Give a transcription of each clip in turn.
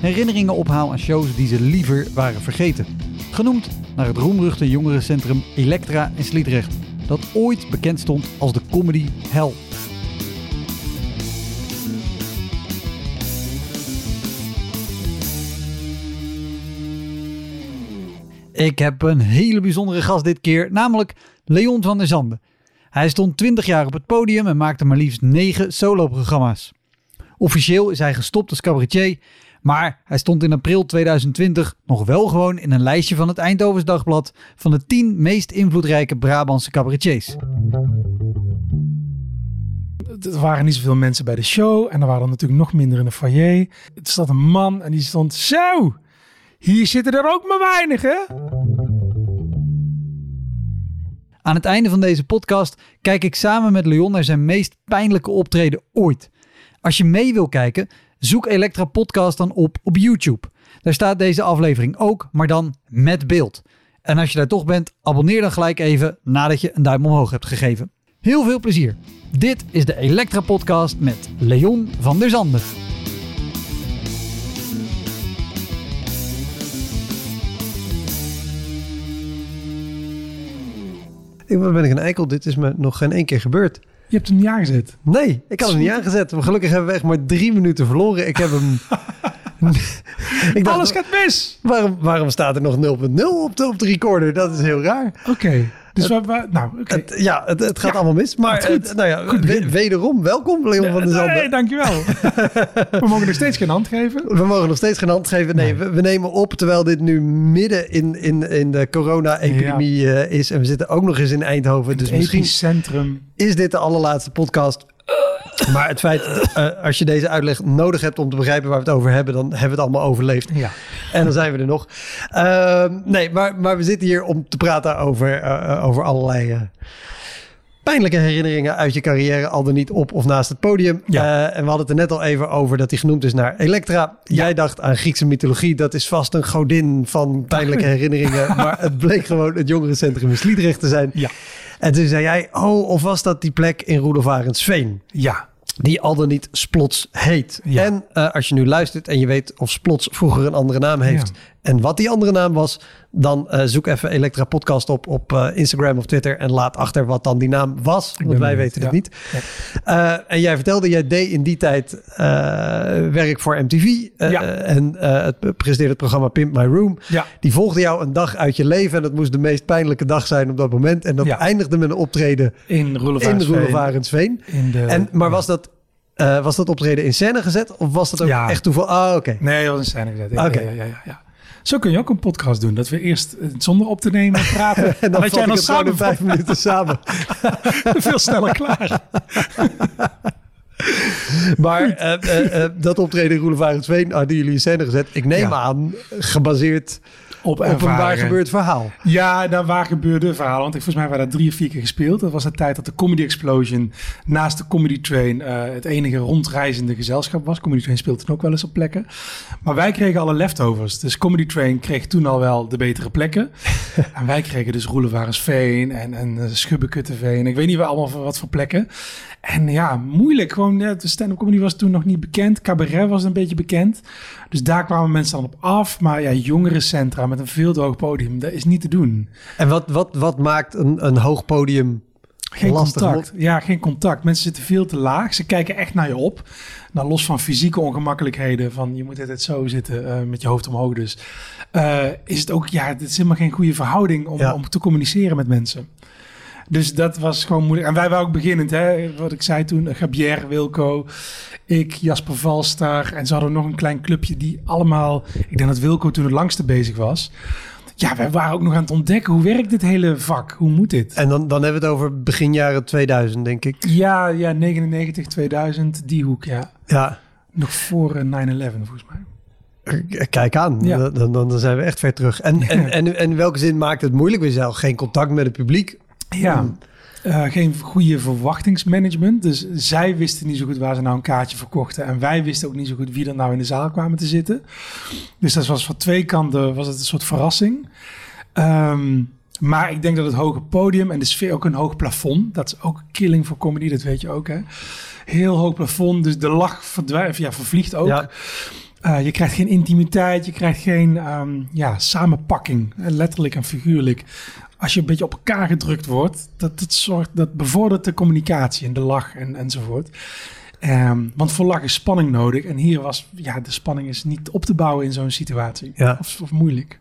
herinneringen ophaal aan shows die ze liever waren vergeten. Genoemd naar het roemruchte jongerencentrum Elektra in Sliedrecht, dat ooit bekend stond als de comedy hell. Ik heb een hele bijzondere gast dit keer, namelijk Leon van der Zanden. Hij stond 20 jaar op het podium en maakte maar liefst 9 soloprogramma's. Officieel is hij gestopt als cabaretier, maar hij stond in april 2020 nog wel gewoon in een lijstje van het Eindhovens Dagblad van de 10 meest invloedrijke Brabantse cabaretiers. Er waren niet zoveel mensen bij de show en er waren er natuurlijk nog minder in de foyer. Er zat een man en die stond zo. Hier zitten er ook maar weinig, hè? Aan het einde van deze podcast kijk ik samen met Leon naar zijn meest pijnlijke optreden ooit. Als je mee wil kijken, zoek Elektra Podcast dan op op YouTube. Daar staat deze aflevering ook, maar dan met beeld. En als je daar toch bent, abonneer dan gelijk even nadat je een duim omhoog hebt gegeven. Heel veel plezier. Dit is de Elektra Podcast met Leon van der Zanden. Ik ben ik een eikel? Dit is me nog geen één keer gebeurd. Je hebt hem niet aangezet. Nee, ik had hem niet aangezet. Maar gelukkig hebben we echt maar drie minuten verloren. Ik heb hem... ik dacht, Alles gaat mis. waarom, waarom staat er nog 0.0 op de, op de recorder? Dat is heel raar. Oké. Dus waar, waar- nou. Het, ja, het, het gaat allemaal mis. Maar Goed. nou ja, Goed wederom welkom Leon van der Zanden. Nee, dankjewel. we mogen nog steeds geen hand geven. We mogen nog steeds geen hand geven. Nee, we, we nemen op terwijl dit nu midden in, in, in de corona-epidemie eh, is. En we zitten ook nog eens in Eindhoven. Dus misschien epicentrum. is dit de allerlaatste podcast. Maar het feit, eh, als je deze uitleg nodig hebt om te begrijpen waar we het over hebben, dan hebben we het allemaal overleefd. Ja. En dan zijn we er nog. Ehm, nee, maar, maar we zitten hier om te praten over, eh, over allerlei eh, pijnlijke herinneringen uit je carrière, al dan niet op of naast het podium. Ja. En we hadden het er net al even over dat hij genoemd is naar Elektra. Jij dacht aan Griekse mythologie, dat is vast een godin van pijnlijke herinneringen. maar het bleek gewoon het jongerencentrum in Sliedrecht te zijn. Ja. En toen zei jij, oh, of was dat die plek in Roelofarensveen? Ja. Die al dan niet Splots heet. Ja. En eh, als je nu luistert en je weet of Splots vroeger een andere naam heeft... Ja. En wat die andere naam was... dan eh, zoek even Elektra Podcast op op eh, Instagram of Twitter... en laat achter wat dan die naam was. want wij weten het ja. niet. Eh, en jij vertelde, jij deed in die tijd werk voor MTV... Ja. en het presenteerde het programma Pimp My Room. Ja. Die volgde jou een dag uit je leven... en dat moest de meest pijnlijke dag zijn op dat moment. En dat eindigde met een optreden In in Roelevarensveen. In. En, maar was dat, was dat optreden in scène gezet? Of was dat ook Ja. echt toeval? Ah, oké. Nee, dat was een scène gezet. Oké. ja, ja, ja, ja. Zo kun je ook een podcast doen. Dat we eerst eh, zonder op te nemen praten. En dan dat het gewoon in vijf minuten samen. veel sneller klaar. Maar eh, eh, dat optreden in Roelevarensveen hadden jullie in scène gezet. Ik neem Ja. aan, gebaseerd Op, op een waar gebeurd verhaal. Ja, daar waar gebeurde verhalen. Want ik, volgens mij waren dat drie of vier keer gespeeld. Dat was de tijd dat de Comedy Explosion naast de Comedy Train eh, het enige rondreizende gezelschap was. Comedy Train speelde toen ook wel eens op plekken. Maar wij kregen alle leftovers. Dus Comedy Train kreeg toen al wel de betere plekken. en wij kregen dus Roelevarensveen en, en uh, Schubbekutteveen. Ik weet niet wel allemaal wat voor plekken. En ja, moeilijk. Gewoon, ja, de stand-up comedy was toen nog niet bekend. Cabaret was een beetje bekend. Dus daar kwamen mensen dan op af. Maar ja, jongerencentra met een veel te hoog podium, dat is niet te doen. En wat, wat, wat maakt een, een hoog podium Geen lastig contact. Ja, geen contact. Mensen zitten veel te laag. Ze kijken echt naar je op. Nou, los van fysieke ongemakkelijkheden, van je moet altijd zo zitten eh, met je hoofd omhoog dus. eh, is het ook, ja, het is helemaal geen goede verhouding om, Ja. om te communiceren met mensen. Dus dat was gewoon moeilijk. En wij waren ook beginnend, hè, wat ik zei toen, Gabier, Wilco, ik, Jasper Valstar. En ze hadden nog een klein clubje die allemaal, ik denk dat Wilco toen het langste bezig was. Ja, wij waren ook nog aan het ontdekken, hoe werkt dit hele vak? Hoe moet dit? En dan, dan hebben we het over begin jaren 2000, denk ik. Ja, ja, 99, 2000, die hoek, ja. Ja, Nog voor eh, 9-11 volgens mij. k- kijk aan. Ja. Dan, dan, dan zijn we echt ver terug. En, en, en, en in welke zin maakt het moeilijk? We zijn geen contact met het publiek. Ja, eh, geen goede verwachtingsmanagement. Dus zij wisten niet zo goed waar ze nou een kaartje verkochten. En wij wisten ook niet zo goed wie er nou in de zaal kwamen te zitten. Dus dat was van twee kanten was het een soort verrassing. Ehm, maar ik denk dat het hoge podium en de sfeer ook een hoog plafond. Dat is ook killing voor comedy, dat weet je ook hè. Heel hoog plafond, dus de lach verdwijnt, ja, vervliegt ook. Ja. Eh, je krijgt geen intimiteit, je krijgt geen ehm, ja, samenpakking, letterlijk en figuurlijk. Als je een beetje op elkaar gedrukt wordt, dat, dat, zorgt, dat bevordert de communicatie en de lach en, enzovoort. Ehm, want voor lach is spanning nodig. En hier was, ja, de spanning is niet op te bouwen in zo'n situatie. Ja. Of, of moeilijk.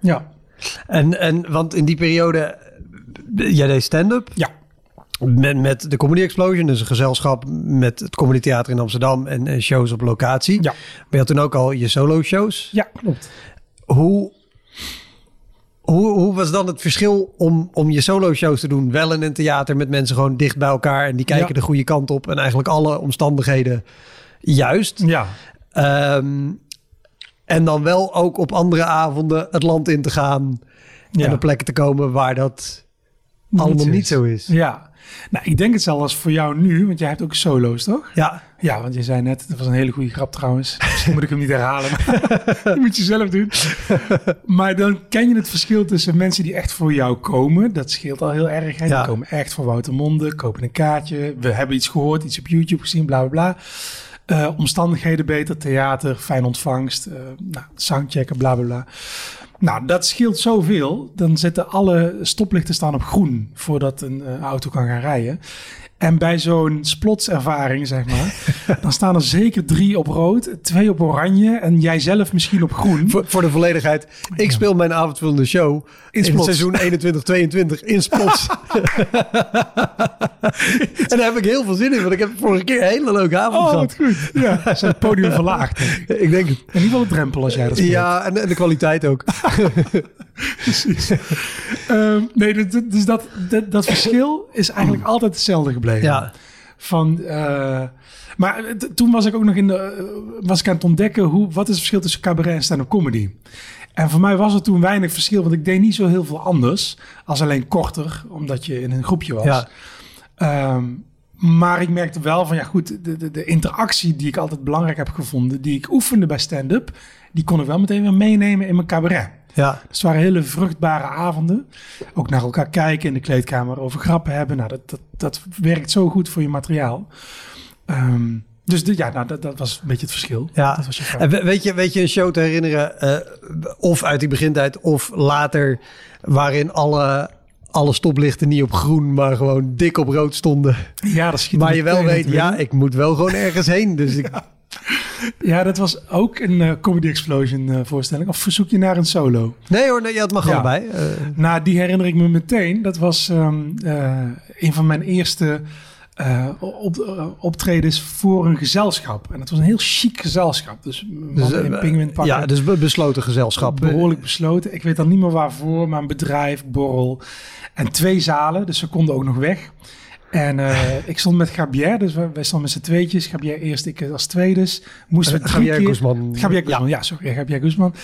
Ja, En, en want in die periode, eh, jij deed stand-up. ja, Met, met de Comedy Explosion, dus een gezelschap met het Comedy Theater in Amsterdam en, en shows op locatie. ja, Maar je had toen ook al je solo shows. ja, klopt. Hoe, hoe, hoe was dan het verschil om, om je solo shows te doen? Wel in een theater met mensen gewoon dicht bij elkaar en die kijken Ja. de goede kant op en eigenlijk alle omstandigheden juist. Ja, Ehm, en dan wel ook op andere avonden het land in te gaan ja. en op plekken te komen waar dat allemaal niet is. zo is. Ja. Nou, ik denk het zelfs voor jou nu, want jij hebt ook solo's, toch? Ja, Ja, want je zei net, dat was een hele goede grap trouwens. Misschien moet ik hem niet herhalen, dat moet je zelf doen. Maar dan ken je het verschil tussen mensen die echt voor jou komen. Dat scheelt al heel erg. Hè? Ja. Die komen echt voor Woutermonde, kopen een kaartje. We hebben iets gehoord, iets op YouTube gezien, bla bla bla. Eh, omstandigheden beter, theater, fijn ontvangst, eh nou, soundchecken, bla bla bla. Nou, dat scheelt zoveel. Dan zitten alle stoplichten staan op groen voordat een eh, auto kan gaan rijden. En bij zo'n splotservaring, zeg maar, dan staan er zeker drie op rood, twee op oranje en jij zelf misschien op groen. voor, voor de volledigheid. Ik speel mijn avondvullende show in, Splots. het seizoen 21-22 in Splots. en daar heb ik heel veel zin in, want ik heb vorige keer een hele leuke avond Oh, gehad. goed. Ja, zijn het podium verlaagd. denk ik. Ik denk het. In ieder geval de drempel als jij dat speelt. Ja, en, en de kwaliteit ook. precies. Ehm, nee, dus, dus dat, dat, dat verschil is eigenlijk altijd hetzelfde gebleven. Ja. Van, eh, maar toen was ik ook nog in de, eh, was ik aan het ontdekken hoe, wat is het verschil tussen cabaret en stand-up comedy. En voor mij was er toen weinig verschil, want ik deed niet zo heel veel anders als alleen korter, omdat je in een groepje was. Ja. Ehm, maar ik merkte wel van, ja goed, de, de, de interactie die ik altijd belangrijk heb gevonden, die ik oefende bij stand-up, die kon ik wel meteen weer meenemen in mijn cabaret. Ja. Dus het waren hele vruchtbare avonden. Ook naar elkaar kijken in de kleedkamer, over grappen hebben. Nou, dat, dat, dat werkt zo goed voor je materiaal. Ehm, dus de, ja, nou, dat, dat was een beetje het verschil. Ja. Dat was je. En weet je, weet je een show te herinneren, eh, of uit die begintijd of later, waarin alle, alle stoplichten niet op groen, maar gewoon dik op rood stonden. Ja, dat schiet Maar je wel weet, ja, ik moet wel gewoon ergens heen. Dus ik, Ja, dat was ook een eh, Comedy Explosion eh, voorstelling. Of verzoek je naar een solo? nee hoor, nee, ja, het mag Ja. allebei. Eh, Nou, die herinner ik me meteen. Dat was ehm, eh, een van mijn eerste op, optredens voor een gezelschap. En het was een heel chic gezelschap. Dus, dus, in eh, pinguïnpakken. ja, dus be- besloten gezelschap. behoorlijk besloten. Ik weet dan niet meer waarvoor, maar een bedrijf, borrel. En twee zalen, dus ze konden ook nog weg. En eh, ik stond met Gabier, dus wij, wij stonden met z'n tweetjes. Gabier eerst, ik als tweedes. Moesten we Eh, drie Javier keer... Guzman. Gabier Guzman, ja, sorry, Gabier Guzman.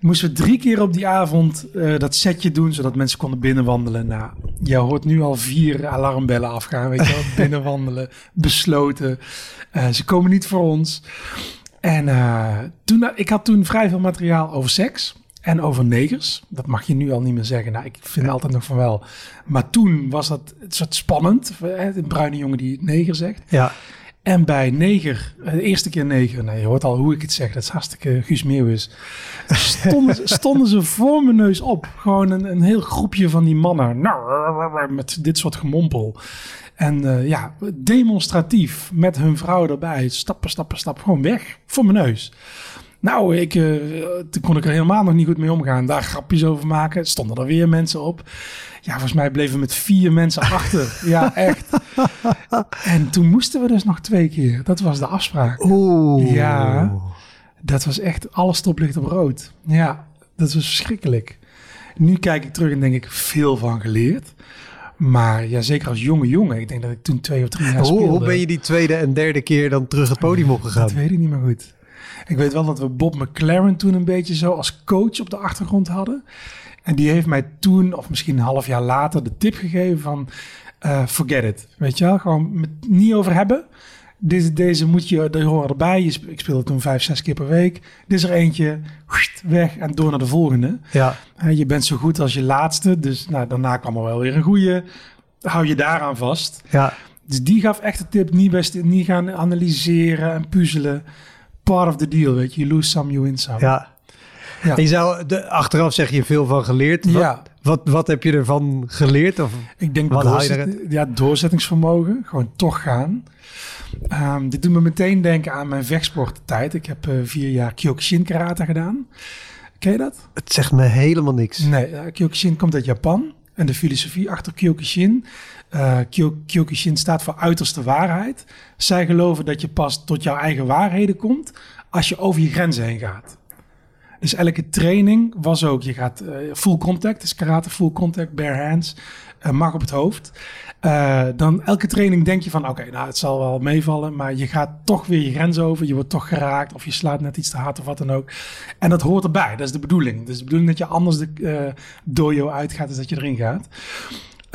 Moesten we drie keer op die avond eh, dat setje doen, zodat mensen konden binnenwandelen. Nou, je hoort nu al vier alarmbellen afgaan, weet je wel. binnenwandelen, besloten. Ze komen niet voor ons. En toen, ik had toen vrij veel materiaal over seks en over negers. Dat mag je nu al niet meer zeggen. Nou, ik vind altijd nog van wel. Maar toen was dat het soort spannend. Hè, Een bruine jongen die neger zegt. Ja, En bij Neger, de eerste keer Neger, nee, je hoort al hoe ik het zeg, dat is hartstikke Guus Meeuwis. Stonden, stonden ze voor mijn neus op. Gewoon een, een heel groepje van die mannen. Met dit soort gemompel. En uh, ja, demonstratief met hun vrouw erbij. Stappen, stappen, stappen. Gewoon weg. Voor mijn neus. Nou, ik, uh, toen kon ik er helemaal nog niet goed mee omgaan. Daar grapjes over maken. Stonden er weer mensen op. Ja, volgens mij bleven we met vier mensen achter. ja, echt. En toen moesten we dus nog twee keer. Dat was de afspraak. Oeh. Ja, dat was echt alles stoplicht op rood. Ja, dat was verschrikkelijk. Nu kijk ik terug en denk ik veel van geleerd. Maar ja, zeker als jonge jongen. Ik denk dat ik toen twee of drie jaar hoe, speelde. hoe ben je die tweede en derde keer dan terug het podium opgegaan? Dat weet ik niet meer goed. Ik weet wel dat we Bob McLaren toen een beetje zo als coach op de achtergrond hadden. En die heeft mij toen, of misschien een half jaar later, de tip gegeven van... Uh, forget it. Weet je wel? Gewoon met, niet over hebben. Deze, deze moet je, horen erbij. Je, ik speelde toen vijf, zes keer per week. Dit is er eentje, weg en door naar de volgende. Ja. Uh, je bent zo goed als je laatste. Dus nou, daarna kwam er wel weer een goede. Hou je daaraan vast. Ja. Dus die gaf echt de tip, niet, best, niet gaan analyseren en puzzelen. Part of the deal, weet je. You lose some, you win some. Ja. Ja. En je zou, de, achteraf zeg je veel van geleerd. Wat, Ja. wat, wat heb je ervan geleerd? Of, Ik denk Wat doorzet, ja, doorzettingsvermogen. Gewoon toch gaan. Ehm, dit doet me meteen denken aan mijn vechtsporttijd. Ik heb eh, vier jaar Kyokushin karate gedaan. Ken je dat? het zegt me helemaal niks. Nee, uh, Kyokushin komt uit Japan. En de filosofie achter Kyokushin. Uh, Kyo Kyokushin staat voor uiterste waarheid. Zij geloven dat je pas tot jouw eigen waarheden komt als je over je grenzen heen gaat. Dus elke training was ook, je gaat uh, full contact, dus karate full contact, bare hands, uh, mag op het hoofd. Dan elke training denk je van, oké, nou het zal wel meevallen, maar je gaat toch weer je grens over, je wordt toch geraakt of je slaat net iets te hard of wat dan ook. En dat hoort erbij, dat is de bedoeling. Is de bedoeling dat je anders de dojo uitgaat, is dat je erin gaat.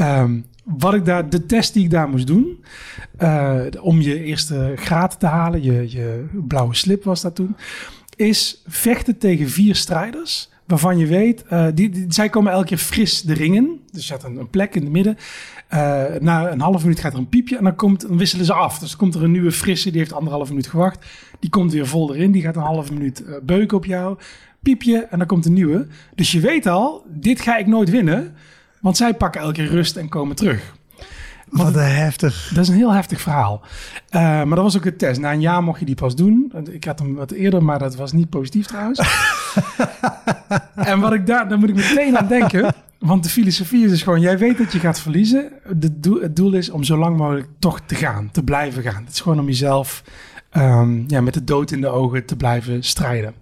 Um, wat ik daar, de test die ik daar moest doen, uh, om je eerste graad te halen, je, je blauwe slip was dat toen, is vechten tegen vier strijders. Waarvan je weet, uh, die, zij komen elke keer fris de ring in. Dus je hebt een, plek in het midden. Uh, na een half minuut gaat er een piepje en dan, komt, dan wisselen ze af. Dus komt er een nieuwe frisse, die heeft anderhalf minuut gewacht. Die komt weer vol erin, die gaat een half minuut beuken op jou. Piepje en dan komt een nieuwe. Dus je weet al, dit ga ik nooit winnen. Want zij pakken elke keer rust en komen terug. Wat een heftig. Dat is een heel heftig verhaal. Uh, maar dat was ook een test. Na een jaar mocht je die pas doen. Ik had hem wat eerder, maar dat was niet positief trouwens. en wat ik daar, daar moet ik meteen aan denken. Want de filosofie is dus gewoon, jij weet dat je gaat verliezen. De doel, het doel is om zo lang mogelijk toch te gaan, te blijven gaan. Het is gewoon om jezelf um, ja, met de dood in de ogen te blijven strijden.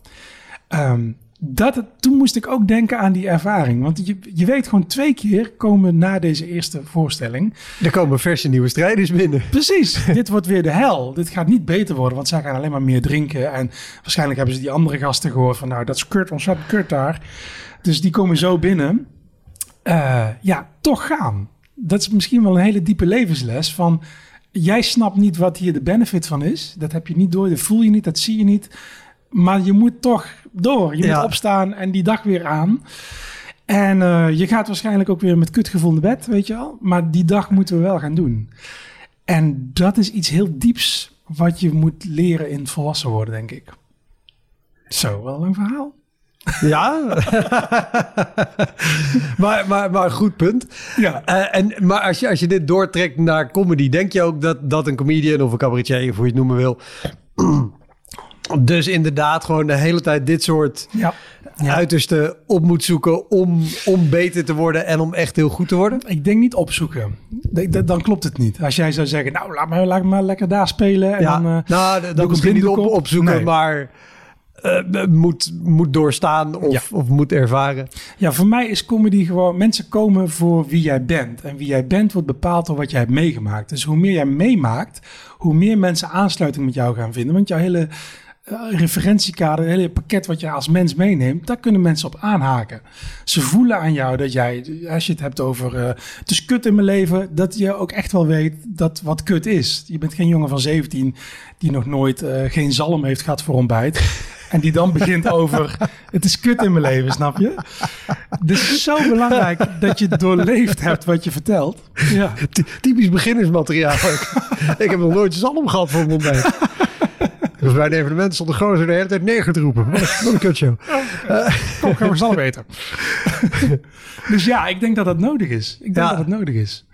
Um, dat, toen moest ik ook denken aan die ervaring. Want je, je weet gewoon twee keer komen na deze eerste voorstelling. Er komen verse nieuwe strijders binnen. Precies. dit wordt weer de hel. Dit gaat niet beter worden, want zij gaan alleen maar meer drinken. En waarschijnlijk hebben ze die andere gasten gehoord van nou, dat is kut, ontzettend kut daar. Dus die komen zo binnen. Uh, ja, toch gaan. Dat is misschien wel een hele diepe levensles van... Jij snapt niet wat hier de benefit van is. Dat heb je niet door, dat voel je niet, dat zie je niet. Maar je moet toch door. Je ja. moet opstaan en die dag weer aan. En uh, je gaat waarschijnlijk ook weer met kutgevoel naar bed, weet je wel. Maar die dag moeten we wel gaan doen. En dat is iets heel dieps wat je moet leren in volwassen worden, denk ik. Zo, wel een verhaal. Ja, maar, maar, maar goed punt. Ja. Uh, en, maar als je, als je dit doortrekt naar comedy, denk je ook dat, dat een comedian of een cabaretier, of hoe je het noemen wil, dus inderdaad gewoon de hele tijd dit soort ja. Ja. uiterste op moet zoeken om, om beter te worden en om echt heel goed te worden? Ik denk niet opzoeken. Dan klopt het niet. Als jij zou zeggen, nou laat me, laat me maar lekker daar spelen. En ja. dan, uh, nou, dan misschien niet op, opzoeken, nee. maar uh, moet, moet doorstaan of, ja. of moet ervaren. Ja, voor mij is comedy gewoon... Mensen komen voor wie jij bent. En wie jij bent wordt bepaald door wat jij hebt meegemaakt. Dus hoe meer jij meemaakt, hoe meer mensen aansluiting met jou gaan vinden. Want jouw hele referentiekader, het hele pakket wat je als mens meeneemt, daar kunnen mensen op aanhaken. Ze voelen aan jou dat jij, als je het hebt over uh, het is kut in mijn leven, dat je ook echt wel weet dat wat kut is. Je bent geen jongen van 17 die nog nooit uh, geen zalm heeft gehad voor ontbijt. En die dan begint over, het is kut in mijn leven, snap je? Het is zo belangrijk dat je doorleefd hebt wat je vertelt. Ja. Ty- Typisch beginnersmateriaal. ik heb nog nooit zalm gehad voor een ontbijt. Dus bij een evenement stond de gozer de hele tijd neger te roepen. Wat een kutshow. Kom, gaan we snel weten. dus ja, ik denk dat dat nodig is. Ik denk Ja. dat het nodig is.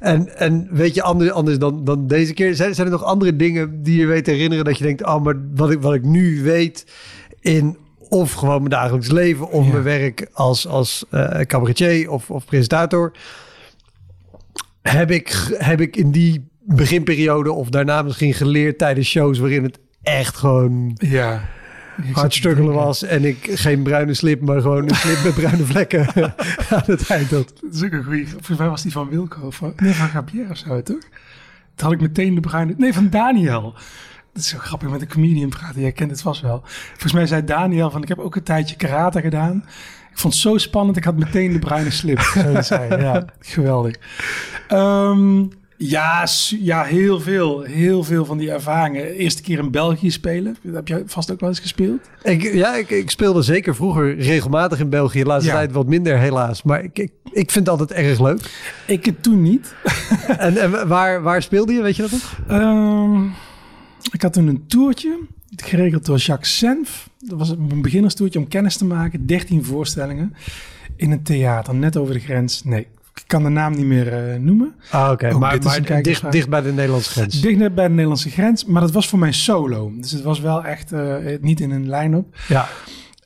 En, en weet je, anders, anders dan, dan deze keer, zijn, zijn er nog andere dingen die je weet te herinneren dat je denkt, oh, maar wat ik, wat ik nu weet in of gewoon mijn dagelijks leven of Ja. mijn werk als, als eh, cabaretier of, of presentator, heb ik, heb ik in die beginperiode of daarna misschien geleerd tijdens shows waarin het echt gewoon Ja. Hard struggelen was en ik geen bruine slip, maar gewoon een slip met bruine vlekken aan het eind had. Dat is ook een goeie. Volgens mij was die van Wilco. Of van, nee, van Gabriel of zo, toch? Toen had ik meteen de bruine... Nee, van Daniel. Dat is zo grappig met een comedian praten. Jij kent het vast wel. Volgens mij zei Daniel van... Ik heb ook een tijdje karate gedaan. Ik vond het zo spannend. Ik had meteen de bruine slip. Zo zei. Ja, geweldig. Ehm, ja, ja, heel veel. Heel veel van die ervaringen. Eerste keer in België spelen. Dat heb jij vast ook wel eens gespeeld? Ik, ja, ik, ik speelde zeker vroeger regelmatig in België. De laatste Ja. tijd wat minder helaas. Maar ik, ik, ik vind het altijd erg leuk. Ik het toen niet. En, en waar, waar speelde je? Weet je dat nog? Ehm, ik had toen een toertje, geregeld door Jacques Senf. Dat was een beginnerstoertje om kennis te maken. 13 voorstellingen in een theater, net over de grens. Nee, kan de naam niet meer eh, noemen. Ah, oké. Ook Maar, maar dicht, dicht bij de Nederlandse grens. Dicht bij de Nederlandse grens, maar dat was voor mij solo. Dus het was wel echt eh, niet in een line-up. Ja.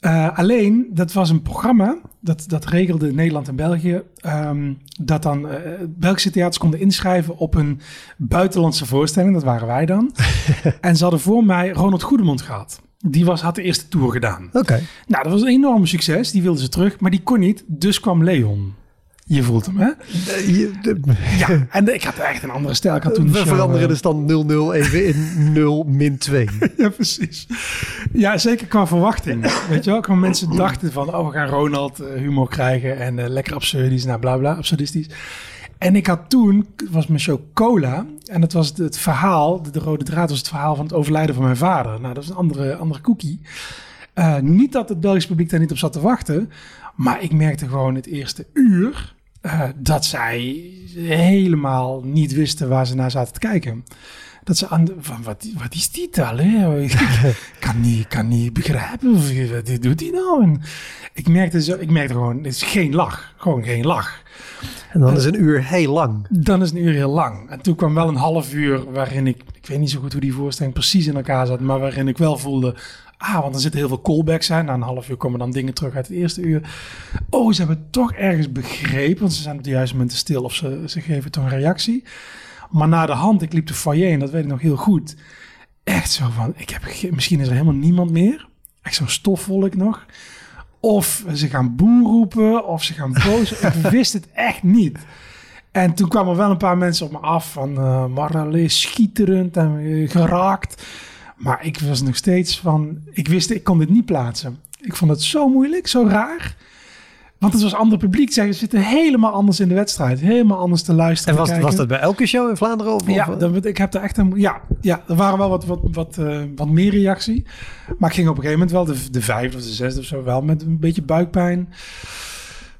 Eh, alleen, dat was een programma, dat, dat regelde Nederland en België, ehm, dat dan eh, Belgische theaters konden inschrijven op een buitenlandse voorstelling, dat waren wij dan. en ze hadden voor mij Ronald Goedemond gehad. Die was, had de eerste tour gedaan. Oké. Nou, dat was een enorm succes, die wilden ze terug, maar die kon niet, dus kwam Leon. Je voelt hem, hè? Eh, je- de- Ja, en ik had echt een andere stijl. Ik had toen We show, veranderen eh, de stand 0-0 even in 0 min 2. Ja, precies. Ja, zeker qua verwachting. Weet je wel, qua mensen dachten van, oh, we gaan Ronald eh, humor krijgen en eh, lekker absurdisch, nou bla bla, absurdistisch. En ik had toen, het was mijn show Cola, en dat was het, het verhaal, de, de rode draad was het verhaal van het overlijden van mijn vader. Nou, dat is een andere, andere cookie. Niet dat het Belgisch publiek daar niet op zat te wachten, maar ik merkte gewoon het eerste uur eh, dat zij helemaal niet wisten waar ze naar zaten te kijken. Dat ze aan de, van wat, wat is die taal? Hè? Ik kan niet, kan niet begrijpen. Wat doet hij nou? En ik merkte, zo, ik merkte gewoon, het is geen lach. Gewoon geen lach. En dan is een uur heel lang. Dan is een uur heel lang. En toen kwam wel een half uur waarin ik, ik weet niet zo goed hoe die voorstelling precies in elkaar zat, maar waarin ik wel voelde, ah, want er zitten heel veel callbacks aan. Na een half uur komen dan dingen terug uit het eerste uur. Oh, ze hebben het toch ergens begrepen, want ze zijn op de juiste momenten stil of ze, ze geven toch een reactie. Maar na de hand, ik liep de foyer en dat weet ik nog heel goed. Echt zo van, ik heb, misschien is er helemaal niemand meer. Echt zo'n stofwolk nog. Of ze gaan boer roepen, of ze gaan boos. ik wist het echt niet. En toen kwamen wel een paar mensen op me af van eh Marley, schieterend en eh, geraakt. Maar ik was nog steeds van, ik wist, ik kon dit niet plaatsen. Ik vond het zo moeilijk, zo raar. Want het was ander publiek. Zij zitten helemaal anders in de wedstrijd. Helemaal anders te luisteren. En was, was dat bij elke show in Vlaanderen? Of, Ja, of, dat, ik heb er echt een. Ja, ja, er waren wel wat, wat, wat, eh, wat meer reactie. Maar ik ging op een gegeven moment wel de, de vijfde of de zesde of zo wel met een beetje buikpijn.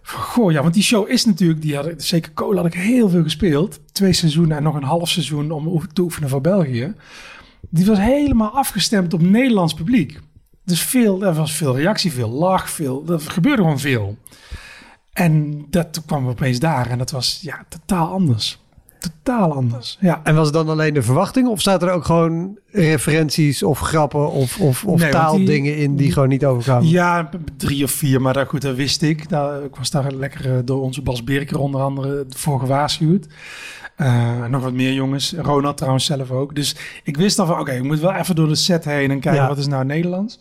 Goh, ja, want die show is natuurlijk, die had ik, zeker Cola had ik heel veel gespeeld. Twee seizoenen en nog een half seizoen om te oefenen voor België. Die was helemaal afgestemd op Nederlands publiek. Dus veel, er was veel reactie, veel lach, veel, er gebeurde gewoon veel. En dat we opeens daar en dat was ja, totaal anders. Totaal anders, ja. En was het dan alleen de verwachting? Of zaten er ook gewoon referenties of grappen of, of, of Nee, taaldingen in die gewoon niet overkwamen? Ja, drie of vier, maar dat, goed, dat wist ik. Nou, ik was daar lekker eh, door onze Bas Birker onder andere voor gewaarschuwd. Eh, nog wat meer jongens. Ronald trouwens zelf ook. Dus ik wist dan van, oké, ik moet wel even door de set heen en kijken Ja. wat is nou Nederlands.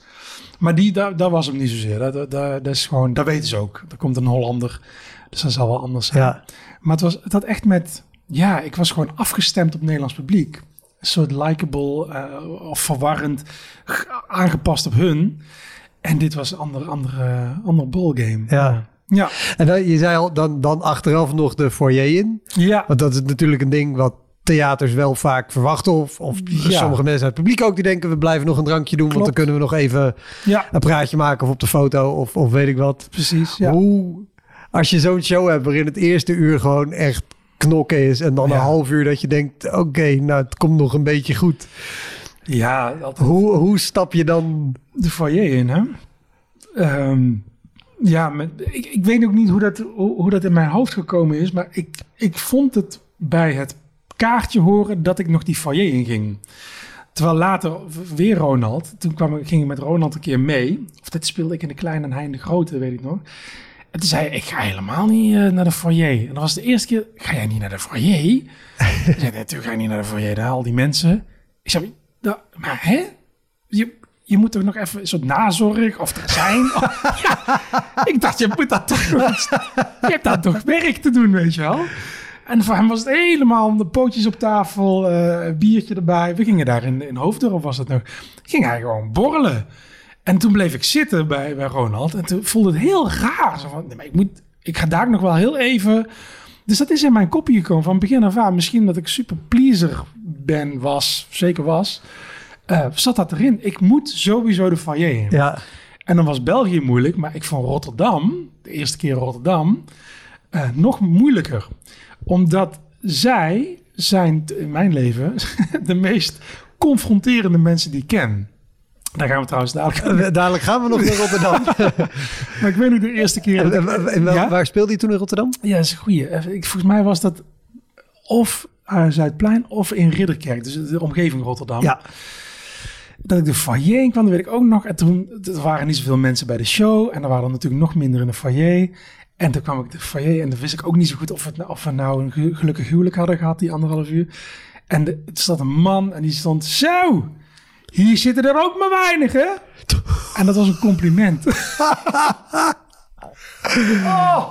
Maar die, daar, daar was hem niet zozeer. Dat, dat, dat is gewoon, dat weten ze ook. Er komt een Hollander, dus dat zal wel anders zijn. Ja. Maar het, was, het had echt met... Ja, ik was gewoon afgestemd op Nederlands publiek. Een soort likable eh, of verwarrend aangepast op hun. En dit was een ander, andere, ander ballgame. Ja. Ja. En dan, je zei al, dan, dan achteraf nog de foyer in. Ja. Want dat is natuurlijk een ding wat theaters wel vaak verwachten. Of, of Ja. sommige mensen uit het publiek ook die denken... we blijven nog een drankje doen, want dan kunnen we nog even Ja, een praatje maken... of op de foto of, of weet ik wat. precies. Ja. Hoe, als je zo'n show hebt waarin het eerste uur gewoon echt knokken is... en dan een half uur dat je denkt... oké, nou het komt nog een beetje goed. ja, altijd Hoe, hoe stap je dan... de foyer in, hè? Ehm, ja, met, ik, ik weet ook niet hoe dat, hoe, dat in mijn hoofd gekomen is, maar ik, ik vond het bij het kaartje horen dat ik nog die foyer in ging. Terwijl later weer Ronald, toen kwam, ging ik met Ronald een keer mee. Of dat speelde ik in de kleine en hij in de grote, weet ik nog. En toen zei hij, ik ga helemaal niet eh, naar de foyer. En dat was de eerste keer, ga jij niet naar de foyer? ik zei, natuurlijk ga je niet naar de foyer, daar al die mensen. Ik zei, "Nou, maar hè? Je, je moet toch nog even een soort nazorg of er zijn? ja, ik dacht, je moet dat toch Je hebt daar toch werk te doen, weet je wel? En voor hem was het helemaal de pootjes op tafel, een biertje erbij. We gingen daar in, in Hoofddorp, was het nog. Ging hij gewoon borrelen. En toen bleef ik zitten bij, bij Ronald. En toen voelde het heel raar. Zo van, nee, maar ik, moet, ik ga daar nog wel heel even... Dus dat is in mijn kopje gekomen van begin af aan. Misschien dat ik super pleaser ben, was, zeker was. Eh, zat dat erin? Ik moet sowieso de foyer in. Ja, En dan was België moeilijk, maar ik vond Rotterdam, de eerste keer Rotterdam, eh, nog moeilijker. Omdat zij zijn in mijn leven de meest confronterende mensen die ik ken. Daar gaan we trouwens dadelijk Eh, dadelijk gaan we nog naar Rotterdam. Maar ik weet nog de eerste keer... en, dat ik- en- en wel- Ja? Waar speelde je toen in Rotterdam? Ja, dat is een goeie. Volgens mij was dat of uh, Zuidplein of in Ridderkerk. Dus de omgeving Rotterdam. Ja, Dat ik de foyer in kwam, dat weet ik ook nog. En toen er waren niet zoveel mensen bij de show. En er waren er natuurlijk nog minder in de foyer. En toen kwam ik de foyer en dan wist ik ook niet zo goed of, het, nou- of we nou een ge- gelukkig huwelijk hadden gehad, die anderhalf uur. En de, er zat een man en die stond, zo, hier zitten er ook maar weinig, hè? En dat was een compliment. oh.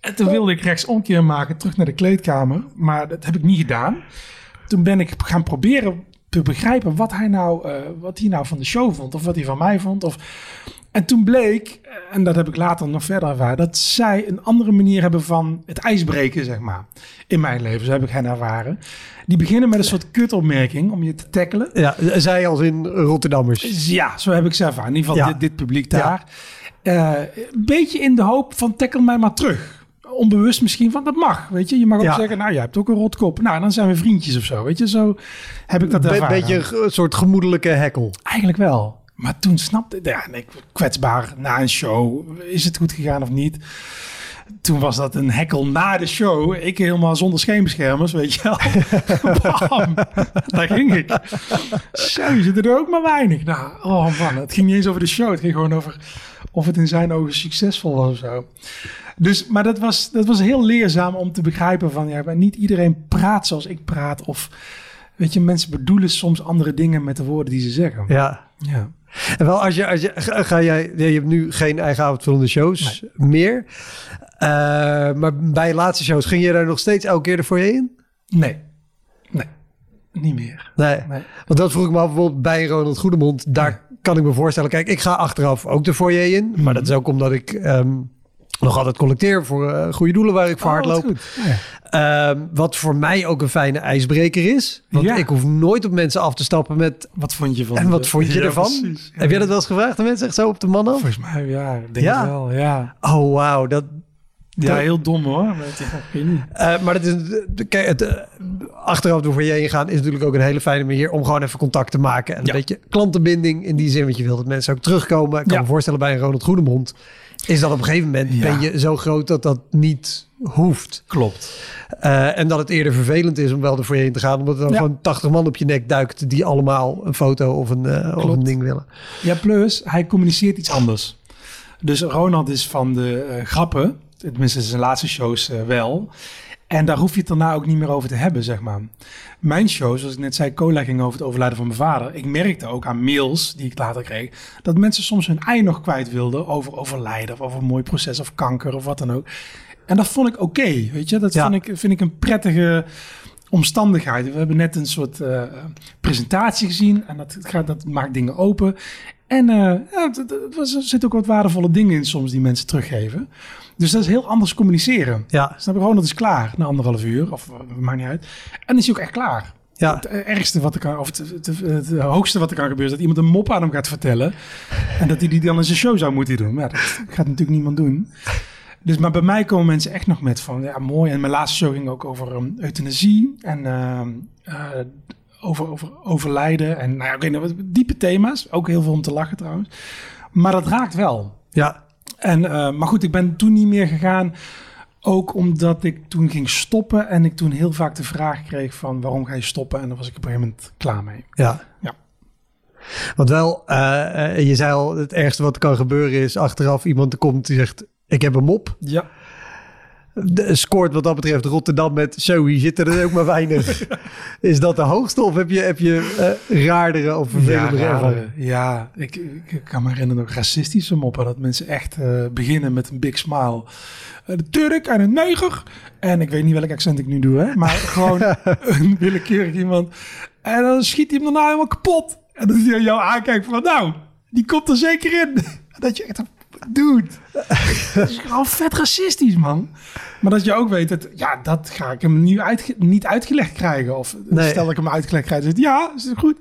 En toen wilde ik rechtsomkeer maken, terug naar de kleedkamer. Maar dat heb ik niet gedaan. Toen ben ik gaan proberen te begrijpen wat hij nou, eh, wat hij nou van de show vond. Of wat hij van mij vond. Of... En toen bleek, eh, en dat heb ik later nog verder ervaren, dat zij een andere manier hebben van het ijsbreken, zeg maar. In mijn leven, zo heb ik hen ervaren. Die beginnen met een soort kutopmerking om je te tackelen. ja, zij als in Rotterdammers. Ja, zo heb ik ze ervaren. In ieder geval Ja. dit, dit publiek daar. Eh, een beetje in de hoop van tackle mij maar terug. Onbewust misschien van dat mag. Weet je, je mag ook Ja. zeggen, nou, jij hebt ook een rotkop. Nou, dan zijn we vriendjes of zo. Weet je, zo heb ik dat Een ervaren. beetje een ge- een soort gemoedelijke hekkel. Eigenlijk wel. Maar toen snapte ik, ja, nee, kwetsbaar na een show. Is het goed gegaan of niet? Toen was dat een hekkel na de show. Ik helemaal zonder scheenbeschermers, weet je wel. Bam, daar ging ik. Zo, je zit er ook maar weinig. Nou, oh man, het ging niet eens over de show. Het ging gewoon over of het in zijn ogen succesvol was of zo. Dus, maar dat was, dat was heel leerzaam om te begrijpen van... Ja, maar niet iedereen praat zoals ik praat. Of, weet je, mensen bedoelen soms andere dingen met de woorden die ze zeggen. Ja. Ja. En wel, als je, als je, ga, jij, je hebt nu geen eigen avondvullende shows meer. Eh, maar bij je laatste shows ging je daar nog steeds elke keer ervoor je in? Nee. Nee. Niet meer. Nee. Nee. Want dat vroeg ik me af bijvoorbeeld bij Ronald Goedemond. Daar kan ik me voorstellen. Kijk, ik ga achteraf ook de foyer in. Maar dat is ook omdat ik ehm, nog altijd collecteer voor eh, goede doelen waar ik voor hard Oh, wat loop. goed. Ja. Ehm, wat voor mij ook een fijne ijsbreker is. Want Ja. ik hoef nooit op mensen af te stappen met... Wat vond je van En wat de- vond je Ja, ervan? precies. Heb jij dat wel eens gevraagd aan mensen? Echt zo op de man af? Volgens mij, ja. Denk Ja? het wel, ja. Oh, wauw. Dat, Ja, Dat- heel dom hoor. Maar het, niet. Eh, maar is, de- kijk, het, eh, achteraf door je heen gaan is natuurlijk ook een hele fijne manier om gewoon even contact te maken. En een Ja. beetje klantenbinding in die zin, want je wilt dat mensen ook terugkomen. Ik kan Ja. me voorstellen bij een Ronald Goedemond is dat op een gegeven moment Ja. ben je zo groot dat dat niet hoeft. Klopt. Eh, en dat het eerder vervelend is om wel ervoor je heen te gaan, omdat er dan Ja. gewoon 80 man op je nek duikt die allemaal een foto of een, eh, of een ding willen. Ja, plus hij communiceert iets anders. Dus Ronald is van de eh, grappen, tenminste zijn laatste shows wel. En daar hoef je het daarna ook niet meer over te hebben, zeg maar. Mijn show, zoals ik net zei, cola ging over het overlijden van mijn vader. Ik merkte ook aan mails die ik later kreeg, dat mensen soms hun ei nog kwijt wilden over overlijden of over een mooi proces of kanker of wat dan ook. En dat vond ik oké, weet je. Dat Ja. vind, ik, vind ik een prettige omstandigheid. We hebben net een soort eh, presentatie gezien en dat, gaat, dat maakt dingen open. En eh, er zitten ook wat waardevolle dingen in soms die mensen teruggeven. Dus dat is heel anders communiceren. Ja, Snap je gewoon, dat is klaar na anderhalf uur. Of eh, maakt niet uit. En dan is hij ook echt klaar. ja. Het ergste wat er kan, of het, het, het, het hoogste wat er kan gebeuren, is dat iemand een mop aan hem gaat vertellen. En dat hij die dan in zijn show zou moeten doen. Maar ja, dat gaat natuurlijk niemand doen. Dus, maar bij mij komen mensen echt nog met van, ja, mooi. En mijn laatste show ging ook over um, euthanasie en ehm, eh, over, over overlijden. En nou ja, niet, wat diepe thema's. Ook heel veel om te lachen trouwens. Maar dat raakt wel. ja. En, eh, maar goed, ik ben toen niet meer gegaan. Ook omdat ik toen ging stoppen en ik toen heel vaak de vraag kreeg van waarom ga je stoppen? En daar was ik op een gegeven moment klaar mee. Ja. Ja. Want wel, eh, eh, je zei al, het ergste wat kan gebeuren is achteraf iemand komt die zegt, ik heb een mop. Ja. De, scoort wat dat betreft Rotterdam met, zo, hier zitten er ook maar weinig. is dat de hoogste of heb je, heb je eh, raardere of vervelendere ja, ja ik, ik, kan me herinneren ook racistische moppen. Dat mensen echt eh, beginnen met een big smile. Eh, de Turk en een neger. En ik weet niet welk accent ik nu doe, hè. Maar gewoon een willekeurig iemand. En dan schiet hij hem daarna helemaal kapot. En dat hij jou aankijkt van, nou, die komt er zeker in. dat je echt, dude. Dat is gewoon vet racistisch, man. Maar dat je ook weet, dat, ja, dat ga ik hem nu uitge- niet uitgelegd krijgen. Of Nee. stel dat ik hem uitgelegd krijg, dan hij, ja, is het goed.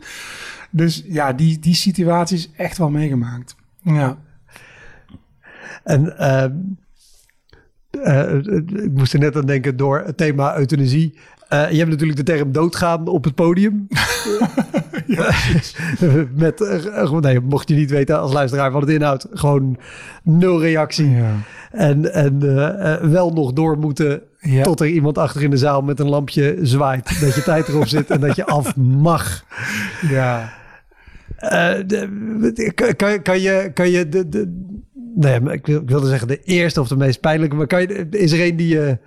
Dus ja, die, die situatie is echt wel meegemaakt. Ja. En ehm, eh, ik moest er net aan denken door het thema euthanasie. Eh, je hebt natuurlijk de term doodgaan op het podium. Met, eh, gewoon- nee, mocht je niet weten als luisteraar wat het inhoudt, gewoon nul reactie. Ja. En, en eh, eh, wel nog door moeten Ja. tot er iemand achter in de zaal met een lampje zwaait. Dat je tijd erop zit en dat je af mag. ja. Eh, kan, kan, je, kan je de, de, nee, maar ik, wil, ik wilde zeggen de eerste of de meest pijnlijke, maar kan je, is er een die je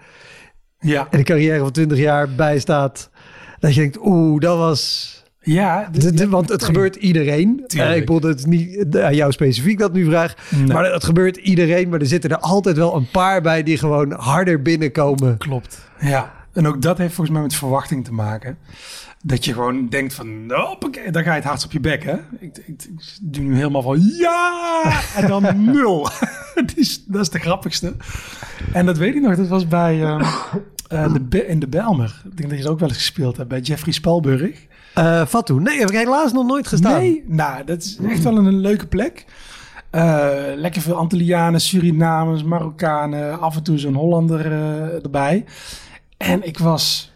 Ja. in een carrière van 20 jaar bijstaat, dat je denkt, oeh, dat was... Ja, De- de- want het gebeurt iedereen. Tuurlijk. Eh, ik bedoel, het is niet aan jou specifiek dat nu vraag. Nee. Maar het gebeurt iedereen. Maar er zitten er altijd wel een paar bij die gewoon harder binnenkomen. Klopt. Ja. En ook dat heeft volgens mij met verwachting te maken. Dat je gewoon denkt van, hoppakee, dan ga je het hardst op je bek, hè? Ik, ik, ik doe nu helemaal van, ja! En dan nul. dat, is, dat is de grappigste. En dat weet ik nog, dat was bij ehm, eh, de, in de Belmer. Ik denk dat je het ook wel eens gespeeld hebt, bij Jeffrey Spelburg. Eh Fatou, nee, heb ik helaas nog nooit gestaan. Nee, nou, dat is echt wel een, leuke plek. Eh, lekker veel Antillianen, Surinamers, Marokkanen, af en toe zo'n Hollander erbij. En ik was...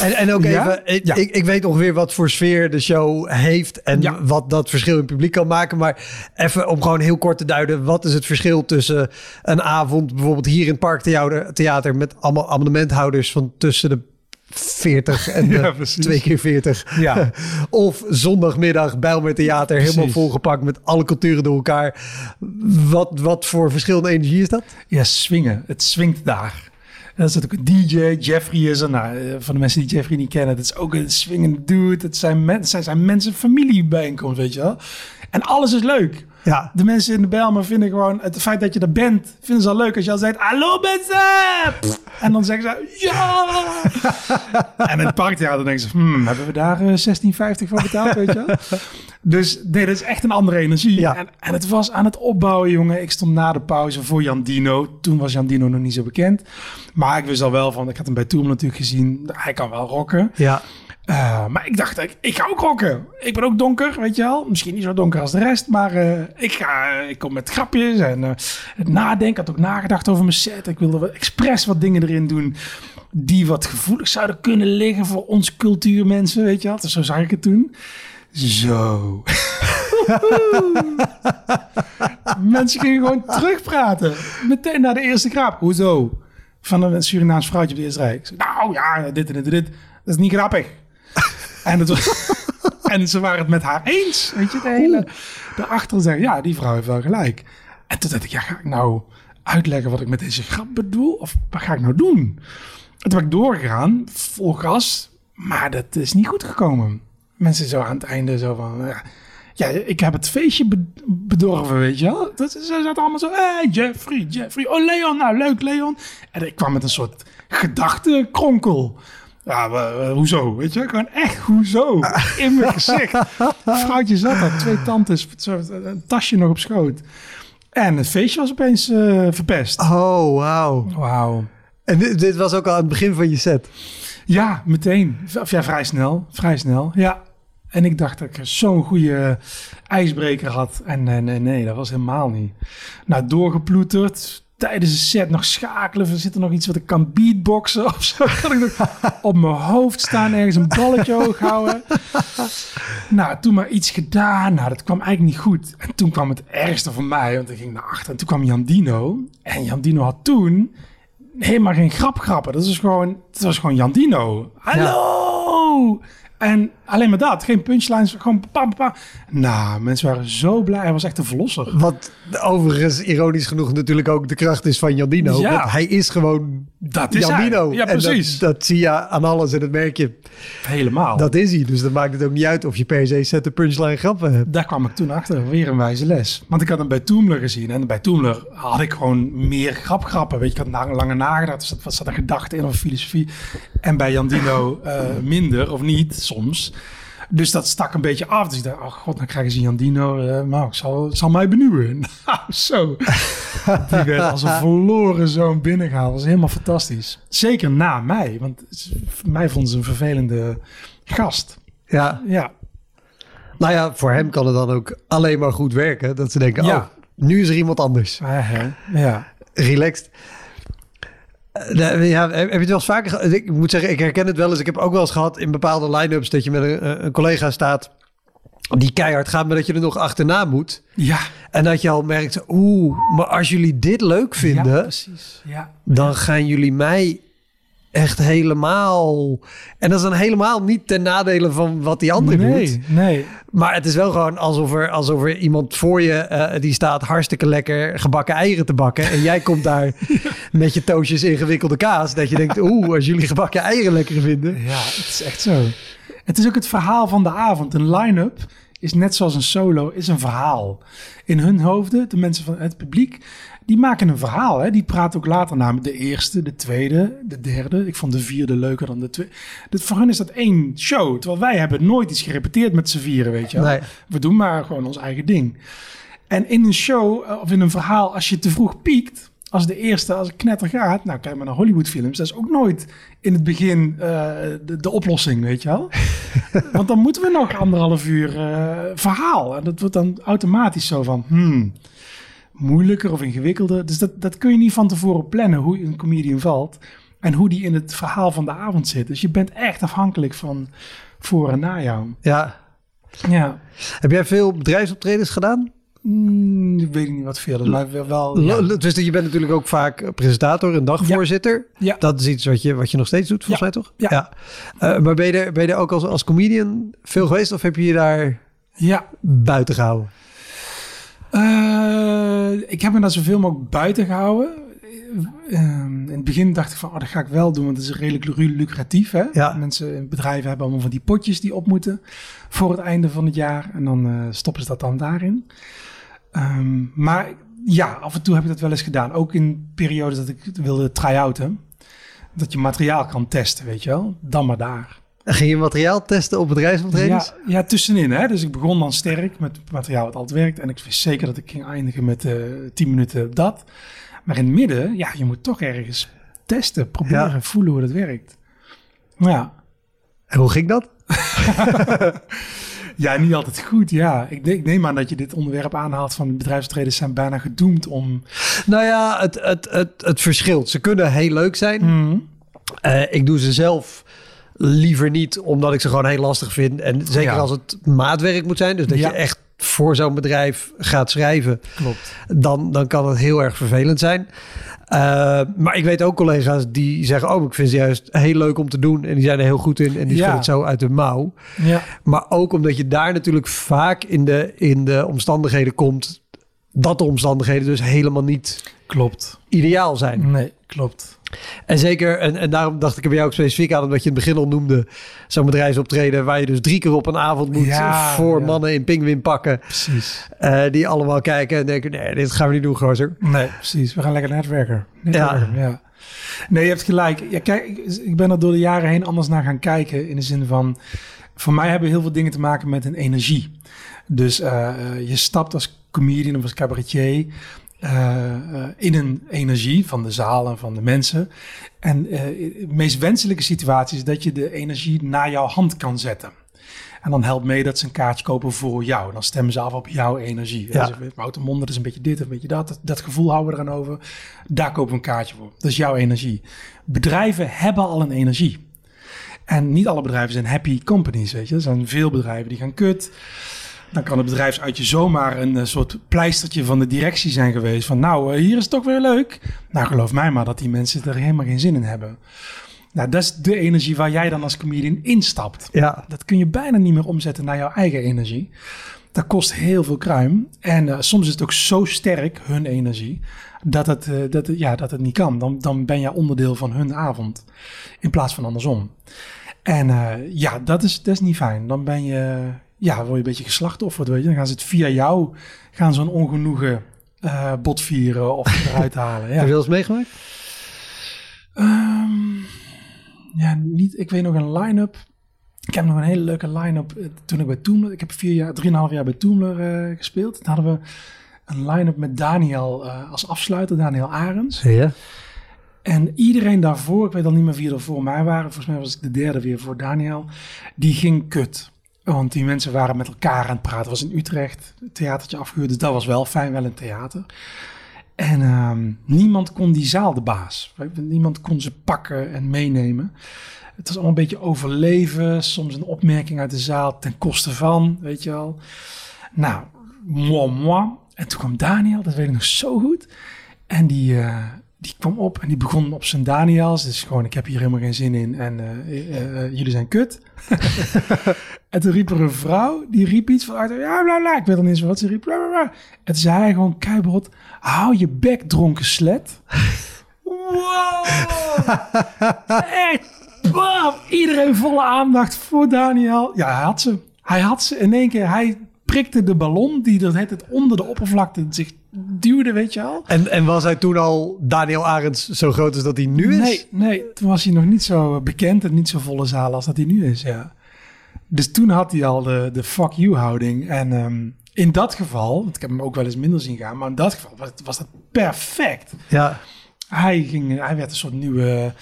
En, en ook Ja? even, ik, Ja. ik, ik weet ongeveer wat voor sfeer de show heeft en Ja. wat dat verschil in het publiek kan maken. Maar even om gewoon heel kort te duiden, wat is het verschil tussen een avond bijvoorbeeld hier in het Parktheater theater, met allemaal abonnementhouders van tussen de 40 en de Ja, twee keer 40. Ja. of zondagmiddag Bijlmer Theater, helemaal volgepakt met alle culturen door elkaar. Wat, wat voor verschillende energie is dat? Ja, swingen. Het swingt daar. Dan zit ook een DJ, Jeffrey is er. Nou, eh, voor de mensen die Jeffrey niet kennen, dat is ook een swingende dude. Het zijn, men, het zijn, zijn mensen, familiebijeenkomst, weet je wel. En alles is leuk. Ja. De mensen in de Bijlmer vinden gewoon het feit dat je er bent, vinden ze al leuk als je al zegt: Hallo mensen! Pff, En dan zeggen ze: Ja! en in het parktheater denken ze: hmm, Hebben we daar eh, 16,50 voor betaald? Weet je? Dus nee, dat is echt een andere energie. Ja. En, en het was aan het opbouwen, jongen. Ik stond na de pauze voor Jan Dino. Toen was Jan Dino nog niet zo bekend. Maar ik wist al wel van, ik had hem bij Toom natuurlijk gezien. Hij kan wel rocken. Ja. Uh, maar ik dacht, ik, ga ook rocken. Ik ben ook donker, weet je wel. Misschien niet zo donker als de rest, maar uh, ik, ga, ik kom met grapjes en uh, het nadenken. Ik had ook nagedacht over mijn set. Ik wilde expres wat dingen erin doen die wat gevoelig zouden kunnen liggen voor ons cultuurmensen, weet je wel. Dus zo zag ik het toen. Zo. Mensen gingen gewoon terugpraten. Meteen naar de eerste grap. Hoezo? Van een Surinaams vrouwtje op de eerste rij. Ik zei, nou ja, dit en dit en dit. Dat is niet grappig. En, het was, en ze waren het met haar eens. Weet je, de hele... Daarachter zeggen, ja, die vrouw heeft wel gelijk. En toen dacht ik, ja, ga ik nou uitleggen wat ik met deze grap bedoel? Of wat ga ik nou doen? En toen ben ik doorgegaan, vol gas. Maar dat is niet goed gekomen. Mensen zo aan het einde zo van... Ja, ja, ik heb het feestje bedorven, weet je wel. Dat, ze zaten allemaal zo, hey, Jeffrey, Jeffrey. Oh, Leon, nou leuk, Leon. En ik kwam met een soort gedachtenkronkel. Ja, maar, eh, hoezo? Weet je, gewoon echt hoezo? In mijn gezicht. Vrouwtje zat daar, twee tantes, een tasje nog op schoot. En het feestje was opeens eh, verpest. Oh, wauw. Wauw. En dit, dit was ook al aan het begin van je set. Ja, meteen. Of ja, vrij snel. Vrij snel, ja. En ik dacht dat ik zo'n goede ijsbreker had. En nee, nee, nee, dat was helemaal niet. Nou, doorgeploeterd. Tijdens de set nog schakelen. Er zit er nog iets wat ik kan beatboxen of zo. Kan ik nog op mijn hoofd staan, ergens een balletje hoog houden. Nou, toen maar iets gedaan. Nou, dat kwam eigenlijk niet goed. En toen kwam het ergste voor mij, want ik ging naar achter. En toen kwam Jan Dino. En Jan Dino had toen helemaal geen grap grappen. Dat was gewoon, dat was gewoon Jan Dino. Hallo! En alleen maar dat. Geen punchlines. Gewoon pam, pam. Nou, mensen waren zo blij. Hij was echt een verlosser. Wat overigens ironisch genoeg natuurlijk ook de kracht is van Jandino. Ja. Want hij is gewoon Dat is Jandino. hij. Ja, En precies. dat, dat zie je aan alles en dat merk je. Helemaal. Dat is hij. Dus dan maakt het ook niet uit of je per se set de punchline grappen hebt. Daar kwam ik toen achter. Weer een wijze les. Want ik had hem bij Toomler gezien. En bij Toomler had ik gewoon meer grapgrappen. Weet je, ik had langer nagedacht. Dus dat was zat een gedachte in of filosofie. En bij Jandino eh minder of niet soms. Dus dat stak een beetje af. Dus ik dacht, oh god, dan krijgen ze Jandino. eh nou, ik zal, zal mij benieuwen. Nou, zo. Die werd als een verloren zoon binnengehaald. Dat was helemaal fantastisch. Zeker na mij. Want mij vonden ze een vervelende gast. Ja. Ja, Nou ja, voor hem kan het dan ook alleen maar goed werken. Dat ze denken, Ja. oh, nu is er iemand anders. Hè. ja. Relaxed. Eh, nou, Ja, heb je het wel eens vaker Ik moet zeggen, ik herken het wel eens. Ik heb ook wel eens gehad in bepaalde line-ups dat je met een, een collega staat die keihard gaat, maar dat je er nog achterna moet. Ja, En dat je al merkt, oeh, maar als jullie dit leuk Ja, vinden, precies. Ja. dan gaan jullie mij echt helemaal... En dat is dan helemaal niet ten nadele van wat die ander doet. nee, nee. Maar het is wel gewoon alsof er, alsof er iemand voor je... eh, die staat hartstikke lekker gebakken eieren te bakken. En jij komt daar met je toosjes ingewikkelde kaas. Dat je denkt, oeh, als jullie gebakken eieren lekker vinden. Ja, het is echt zo. Het is ook het verhaal van de avond. Een line-up is net zoals een solo, is een verhaal. In hun hoofden, de mensen van het publiek, die maken een verhaal. Hè? Die praten ook later naar de eerste, de tweede, de derde. Ik vond de vierde leuker dan de tweede. Voor hen is dat één show. Terwijl wij hebben nooit iets gerepeteerd met z'n vieren, weet je wel. Nee. We doen maar gewoon ons eigen ding. En in een show eh, of in een verhaal, als je te vroeg piekt, als de eerste, als het knetter gaat, nou kijk maar naar Hollywoodfilms, dat is ook nooit in het begin eh, de, de oplossing, weet je wel. Want dan moeten we nog anderhalf uur eh, verhaal. En dat wordt dan automatisch zo van, hmm, moeilijker of ingewikkelder. Dus dat, dat kun je niet van tevoren plannen, hoe een comedian valt. En hoe die in het verhaal van de avond zit. Dus je bent echt afhankelijk van voor en na jou. Ja. Ja. Heb jij veel bedrijfsoptredens gedaan? Mm, ik weet niet wat veel, maar wel... wel ja. Dus je bent natuurlijk ook vaak presentator en dagvoorzitter. Ja. Dat is iets wat je, wat je nog steeds doet, volgens mij toch? Ja. Eh, maar ben je, er, ben je er ook als, als comedian veel geweest of heb je je daar Ja, buiten gehouden? Eh, ik heb me daar zoveel mogelijk buiten gehouden. Eh, in het begin dacht ik van, oh, dat ga ik wel doen, want het is redelijk lu- lucratief. Hè? Ja. Mensen in bedrijven hebben allemaal van die potjes die op moeten voor het einde van het jaar. En dan eh, stoppen ze dat dan daarin. Ehm, maar ja, af en toe heb ik dat wel eens gedaan. Ook in periodes dat ik wilde try-outen. Dat je materiaal kan testen, weet je wel. Dan maar daar. Ging je materiaal testen op bedrijfsoptredens? Ja, ja, tussenin. Hè? Dus ik begon dan sterk met materiaal wat altijd werkt. En ik wist zeker dat ik ging eindigen met eh 10 minuten dat. Maar in het midden, ja, je moet toch ergens testen, proberen, Ja. voelen hoe dat werkt. Maar ja. En hoe ging dat? ja, niet altijd goed. Ja, ik, denk- ik neem aan dat je dit onderwerp aanhaalt van bedrijfstreders zijn bijna gedoemd om... Nou ja, het, het, het, het verschilt. Ze kunnen heel leuk zijn. Mhm. Eh, ik doe ze zelf liever niet, omdat ik ze gewoon heel lastig vind. En zeker Ja. als het maatwerk moet zijn, dus dat Ja. je echt voor zo'n bedrijf gaat schrijven, Klopt. dan, dan kan het heel erg vervelend zijn. Eh, maar ik weet ook collega's die zeggen, oh, ik vind ze juist heel leuk om te doen. En die zijn er heel goed in en die Ja. het zo uit de mouw. Ja, Maar ook omdat je daar natuurlijk vaak in de, in de omstandigheden komt, dat de omstandigheden dus helemaal niet klopt. ideaal zijn. Nee, klopt. En zeker, en, en daarom dacht ik er bij jou ook specifiek aan, omdat je in het begin al noemde, zo'n bedrijfsoptreden waar je dus drie keer op een avond moet Ja, voor ja. mannen in pinguïn pakken, Precies. eh, die allemaal kijken en denken, nee, dit gaan we niet doen, gozer. Nee, precies. We gaan lekker netwerken. netwerken ja. Nee, je hebt gelijk. Ja, kijk, ik- ik ben er door de jaren heen anders naar gaan kijken. In de zin van, voor mij hebben heel veel dingen te maken met een energie. Dus eh, eh, je stapt als comedian of als cabaretier eh, eh, in een energie van de zaal en van de mensen. En eh, de meest wenselijke situatie is dat je de energie naar jouw hand kan zetten. En dan helpt mee dat ze een kaartje kopen voor jou. Dan stemmen ze af op jouw energie. Ja. Dus, Wouter Monde, dat is een beetje dit, een beetje dat. dat. Dat gevoel houden we eraan over. Daar kopen we een kaartje voor. Dat is jouw energie. Bedrijven hebben al een energie. En niet alle bedrijven zijn happy companies, weet je. Er zijn veel bedrijven die gaan kut. Dan kan het bedrijfsuitje zomaar een eh, soort pleistertje van de directie zijn geweest. Van nou, eh, hier is het toch weer leuk. Nou, geloof mij maar dat die mensen er helemaal geen zin in hebben. Nou, dat is de energie waar jij dan als comedian instapt. Ja, Dat kun je bijna niet meer omzetten naar jouw eigen energie. Dat kost heel veel kruim. En eh, soms is het ook zo sterk, hun energie, dat het, dat het, ja, dat het niet kan. Dan, dan ben je onderdeel van hun avond, in plaats van andersom. En ja, dat is, dat is niet fijn. Dan ben je, ja, word je een beetje geslachtofferd, weet je. Dan gaan ze het via jou, gaan zo'n ongenoegen eh botvieren of eruit halen. heb Ja. je wel eens meegemaakt? Ehm, ja, niet. Ik weet nog een line-up. Ik heb nog een hele leuke line-up eh, toen ik bij Toomler. Ik heb vier jaar, drieënhalf jaar bij Toomler eh, gespeeld. Toen hadden we een line-up met Daniel als afsluiter, Daniel Arends. Ja. En iedereen daarvoor, ik weet al niet meer wie er voor mij waren. Volgens mij was ik de derde weer voor Daniel. Die ging kut. Want die mensen waren met elkaar aan het praten. Was in Utrecht, het theatertje afgehuurd. Dus dat was wel fijn, wel een theater. En ehm, niemand kon die zaal de baas. Niemand kon ze pakken en meenemen. Het was allemaal een beetje overleven. Soms een opmerking uit de zaal ten koste van, weet je wel. Nou, moi, moi. En toen kwam Daniel, dat weet ik nog zo goed. En die, eh, die kwam op en die begon op zijn Daniels. Dus gewoon, ik heb hier helemaal geen zin in en eh, eh, eh, jullie zijn kut. en toen riep er een vrouw, die riep iets van, ja, bla, bla. Ik weet niet eens wat ze riep. Bla, bla, bla. En toen zei hij gewoon keihard, hou je bek, dronken slet. Wow! Echt, bam! Iedereen volle aandacht voor Daniel. Ja, hij had ze. Hij had ze in één keer. Hij prikte de ballon die dat het onder de oppervlakte zich duwde, weet je wel. En, en was hij toen al Daniel Arends zo groot als dat hij nu is? Nee, nee, toen was hij nog niet zo bekend en niet zo volle zaal als dat hij nu is, ja. Dus toen had hij al de, de fuck you houding. En ehm, in dat geval, want ik heb hem ook wel eens minder zien gaan, maar in dat geval was, was dat perfect. Ja. Hij, ging, hij werd een soort nieuwe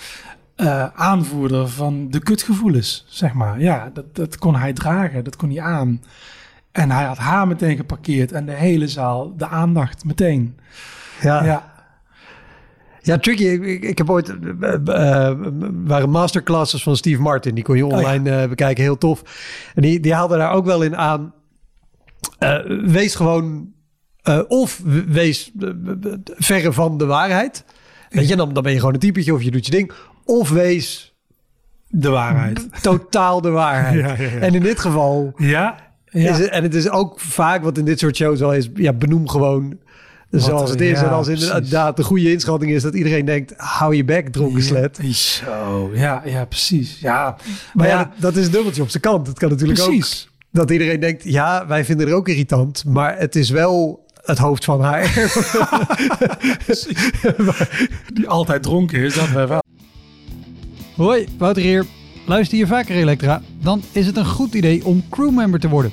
eh, aanvoerder van de kutgevoelens, zeg maar. Ja, dat, dat kon hij dragen, dat kon hij aan. En hij had haar meteen geparkeerd en de hele zaal, de aandacht meteen. Ja. Ja, Ja, tricky. Ik, heb ooit... eh, waren masterclasses van Steve Martin. Die kon je online eh, bekijken. Heel tof. En die, die haalde daar ook wel in aan... wees gewoon... of wees verre van de waarheid. Weet je, dan, dan ben je gewoon een typetje of je doet je ding. Of wees de waarheid. totaal de waarheid. Ja, ja, ja. En in dit geval... Ja, ja. Is en het is ook vaak wat in dit soort shows al is... Ja, benoem gewoon zoals het is. ja, en als inderdaad de goede inschatting is... dat iedereen denkt... hou je bek, dronken slet. Ja, Zo, ja, ja, precies. Ja, Maar ja, dat is een dubbeltje op zijn kant. Het kan natuurlijk precies. ook dat iedereen denkt... ja, wij vinden er ook irritant... maar het is wel het hoofd van haar. Die altijd dronken is, dat wij wel. Hoi, Wouter hier. Luister je vaker Elektra? Dan is het een goed idee om crewmember te worden.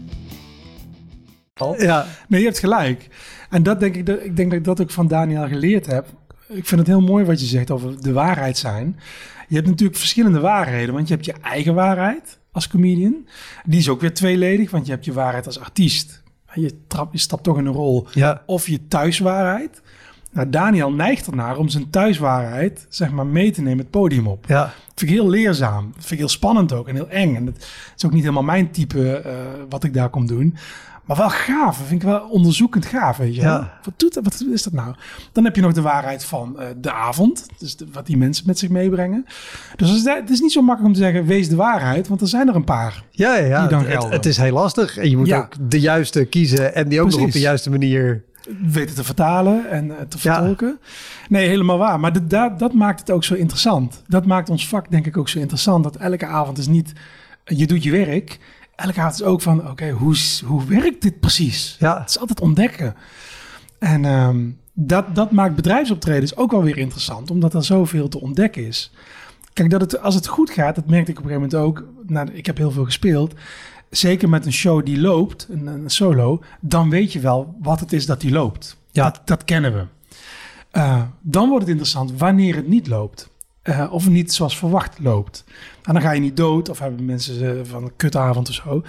Ja, Nee, je hebt gelijk. En dat denk ik, dat, ik denk dat ik dat ook van Daniel geleerd heb. Ik vind het heel mooi wat je zegt over de waarheid zijn. Je hebt natuurlijk verschillende waarheden, want je hebt je eigen waarheid als comedian. Die is ook weer tweeledig, want je hebt je waarheid als artiest. Je, trap, je stapt toch in een rol. ja. Of je thuiswaarheid. Nou, Daniel neigt ernaar om zijn thuiswaarheid zeg maar, mee te nemen het podium op. Ja. Dat vind ik heel leerzaam. Dat vind ik heel spannend ook en heel eng. En het is ook niet helemaal mijn type eh, wat ik daar kom doen. Maar wel gaaf. Dat vind ik wel onderzoekend gaaf, weet je. Ja. Wat, doet, dat- wat is dat nou? Dan heb je nog de waarheid van eh, de avond. Dus de- wat die mensen met zich meebrengen. Dus het is, niet zo makkelijk om te zeggen, wees de waarheid. Want er zijn er een paar. Ja, ja, ja. Die dan Het, het, gelden. het is heel lastig. En je moet Ja. ook de juiste kiezen en die ook nog op de juiste manier. weten te vertalen en eh, te Ja. vertolken. Nee, helemaal waar. Maar de- da- dat maakt het ook zo interessant. Dat maakt ons vak denk ik ook zo interessant. Dat elke avond is niet, je doet je werk. Elke avond is ook van, oké, hoe, hoe werkt dit precies? Ja. Het is altijd ontdekken. En ehm, dat, dat maakt bedrijfsoptredens ook wel weer interessant. Omdat er zoveel te ontdekken is. Kijk, dat het, als het goed gaat, dat merkte ik op een gegeven moment ook. Nou, ik heb heel veel gespeeld. Zeker met een show die loopt, een, een solo, dan weet je wel wat het is dat die loopt. Ja. Dat, dat kennen we. Eh, dan wordt het interessant wanneer het niet loopt. Eh, of niet zoals verwacht loopt. En dan ga je niet dood of hebben mensen eh, van een kutavond of zo.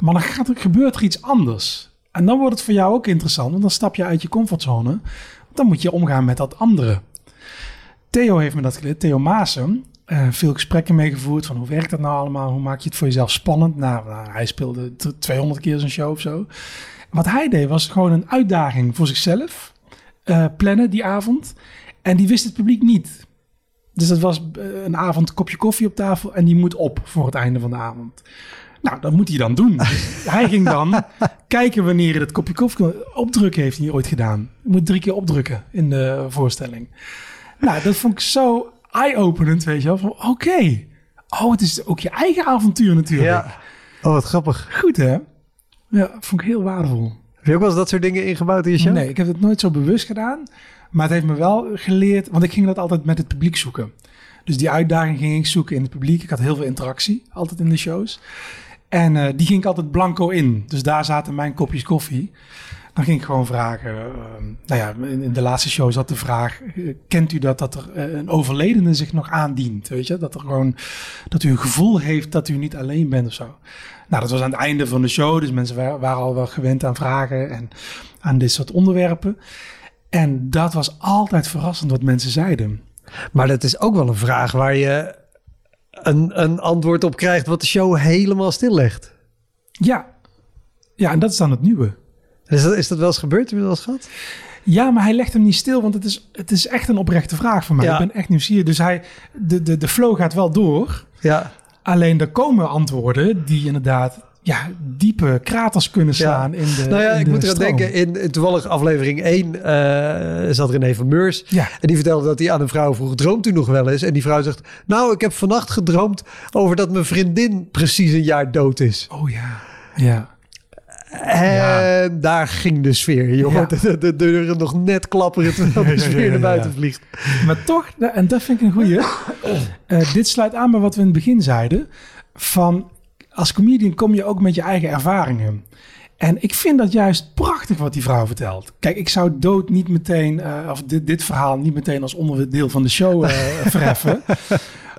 Maar dan gaat gebeurt er iets anders. En dan wordt het voor jou ook interessant, want dan stap je uit je comfortzone. Dan moet je omgaan met dat andere. Theo heeft me dat geleerd, Theo Maassen. eh, veel gesprekken meegevoerd van hoe werkt dat nou allemaal? Hoe maak je het voor jezelf spannend? Nou, nou, hij speelde t- 200 keer zijn show of zo. Wat hij deed was gewoon een uitdaging voor zichzelf plannen die avond. En die wist het publiek niet. Dus dat was eh, een avond kopje koffie op tafel en die moet op voor het einde van de avond. Nou, dat moet hij dan doen. Dus hij ging dan kijken wanneer hij dat kopje koffie opdrukken heeft hij ooit gedaan. Je moet drie keer opdrukken in de voorstelling. Nou, dat vond ik zo eye-openend, weet je wel. Van oké, oh, het is ook je eigen avontuur natuurlijk. Ja. Oh, wat grappig. Goed hè? Ja, vond ik heel waardevol. Heb je ook wel eens dat soort dingen ingebouwd in je show? Nee, ik heb het nooit zo bewust gedaan. Maar het heeft me wel geleerd, want ik ging dat altijd met het publiek zoeken. Dus die uitdaging ging ik zoeken in het publiek. Ik had heel veel interactie, altijd in de shows. En eh, die ging ik altijd blanco in. Dus daar zaten mijn kopjes koffie. Dan ging ik gewoon vragen. eh, nou ja, in de laatste show zat de vraag: eh, kent u dat dat er een overledene zich nog aandient? Weet je, dat er gewoon dat u een gevoel heeft dat u niet alleen bent of zo. Nou, dat was aan het einde van de show, dus mensen wa- waren al wel gewend aan vragen en aan dit soort onderwerpen. En dat was altijd verrassend wat mensen zeiden. Maar dat is ook wel een vraag waar je een, een antwoord op krijgt wat de show helemaal stillegt. Ja, ja, en dat is dan het nieuwe. Is dat, is dat wel eens gebeurd? Heb je dat wel eens gehad? Ja, maar hij legt hem niet stil, want het is, het is echt een oprechte vraag voor mij. Ja. Ik ben echt nieuwsgierig. Dus hij, de, de, de flow gaat wel door. Ja. Alleen er komen antwoorden die inderdaad ja, diepe kraters kunnen slaan in de Nou ja, ik moet eraan denken, in, in toevallig aflevering 1 eh, zat René van Meurs. Ja. En die vertelde dat hij aan een vrouw vroeg, droomt u nog wel eens? En die vrouw zegt, nou, ik heb vannacht gedroomd over dat mijn vriendin precies een jaar dood is. Oh ja, ja. En daar ging de sfeer. Je Ja. de, de deuren nog net klapperen terwijl de sfeer naar buiten vliegt. Maar toch, en dat vind ik een goeie. Eh, dit sluit aan bij wat we in het begin zeiden. Van als comedian kom je ook met je eigen ervaringen. En ik vind dat juist prachtig wat die vrouw vertelt. Kijk, ik zou dood niet meteen, eh, of dit, dit verhaal niet meteen als onderdeel van de show eh, verheffen.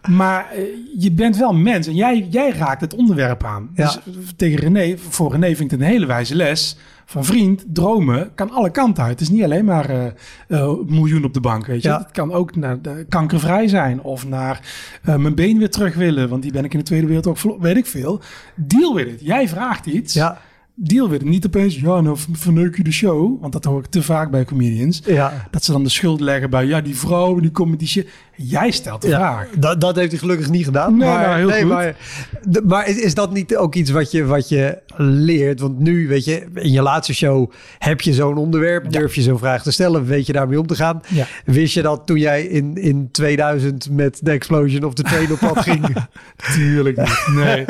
Maar eh, je bent wel mens en jij, jij raakt het onderwerp aan. Ja. Dus tegen René, voor René vind ik het een hele wijze les. Van vriend, dromen kan alle kanten uit. Het is niet alleen maar eh, eh, miljoen op de bank, weet je. Ja. Het kan ook naar de kankervrij zijn. Of naar eh, mijn been weer terug willen. Want die ben ik in de Tweede Wereldoorlog verloren. Weet ik veel. Deal with it. Jij vraagt iets. Ja, Deal it. Niet opeens, ja, nou verneuk je de show. Want dat hoor ik te vaak bij comedians. ja. Dat ze dan de schuld leggen bij, ja, die vrouw, die die shit. Jij stelt de Ja, vraag. dat, dat heeft hij gelukkig niet gedaan. Nee, maar, nou, heel goed. Maar, de- maar is, is dat niet ook iets wat je, wat je leert? Want nu, weet je, in je laatste show heb je zo'n onderwerp. Durf je zo'n vraag te stellen? Weet je daarmee om te gaan? Ja. Wist je dat toen jij in, in 2000 met de Explosion of de Train op pad ging? Tuurlijk niet. Nee.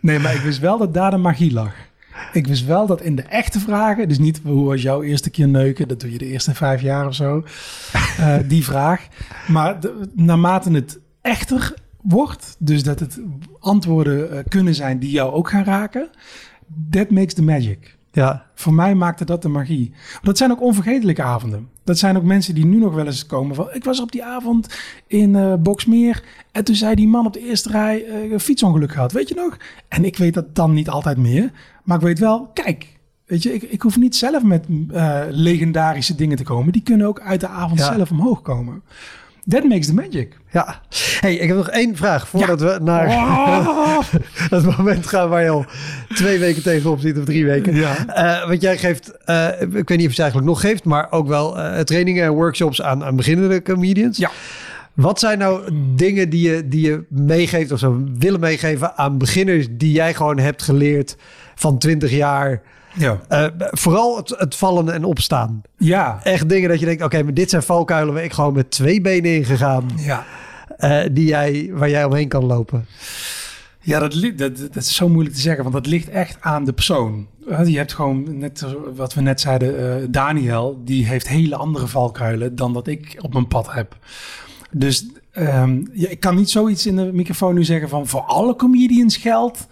nee, maar ik wist wel dat daar de magie lag. Ik wist wel dat in de echte vragen, dus niet hoe was jouw eerste keer neuken, dat doe je de eerste vijf jaar of zo, eh, die vraag. Maar de- naarmate het echter wordt, dus dat het antwoorden eh, kunnen zijn die jou ook gaan raken, that makes the magic. Ja, Voor mij maakte dat de magie. Maar dat zijn ook onvergetelijke avonden. Dat zijn ook mensen die nu nog wel eens komen van... ik was op die avond in eh Boksmeer... en toen zei die man op de eerste rij eh, een fietsongeluk gehad. Weet je nog? En ik weet dat dan niet altijd meer. Maar ik weet wel, kijk, Weet je, ik, ik hoef niet zelf met eh, legendarische dingen te komen. Die kunnen ook uit de avond Ja. zelf omhoog komen. That makes the magic. Ja. Hey, ik heb nog één vraag voordat we naar Oh. het moment gaan waar je al twee weken tegenop zit of drie weken. Ja. Eh, want jij geeft, eh, ik weet niet of je het eigenlijk nog geeft, maar ook wel eh, trainingen en workshops aan, aan beginnende comedians. Ja. Wat zijn nou dingen die je, die je meegeeft of zo willen meegeven aan beginners die jij gewoon hebt geleerd van 20 jaar? Ja. Eh, vooral het, het vallen en opstaan. Ja. Echt dingen dat je denkt, oké, maar dit zijn valkuilen waar ik gewoon met twee benen in gegaan. Ja. eh, die jij, waar jij omheen kan lopen. Ja, dat, dat, dat is zo moeilijk te zeggen, want dat ligt echt aan de persoon. Je hebt gewoon, net wat we net zeiden, eh, Daniel, die heeft hele andere valkuilen dan dat ik op mijn pad heb. Dus ehm, ja, ik kan niet zoiets in de microfoon nu zeggen van voor alle comedians geldt.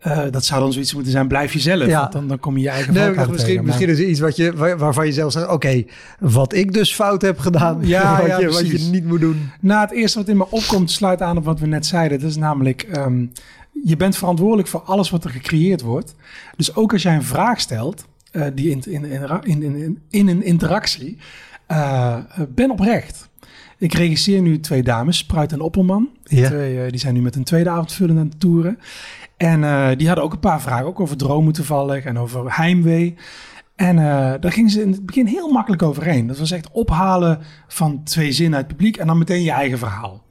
Eh, dat zou dan zoiets moeten zijn, blijf jezelf. Ja. Want dan, dan kom je je eigen Nee, misschien, tegen. Maar- misschien is er iets wat je, waar- waarvan je zelf zegt, oké, wat ik dus fout heb gedaan. Ja, wat, ja, je, wat je niet moet doen. Nou, het eerste wat in me opkomt sluit aan op wat we net zeiden. Dat is namelijk, ehm, je bent verantwoordelijk voor alles wat er gecreëerd wordt. Dus ook als jij een vraag stelt, eh, die in, in, in, in, in, in een interactie, eh, ben oprecht. Ik regisseer nu twee dames, Spruit en Oppelman. Die, Ja. twee, eh, die zijn nu met een tweede avond vullen aan het toeren. En eh, die hadden ook een paar vragen, ook over dromen toevallig en over heimwee. En eh, daar gingen ze in het begin heel makkelijk overheen. Dat was echt ophalen van twee zinnen uit het publiek en dan meteen je eigen verhaal.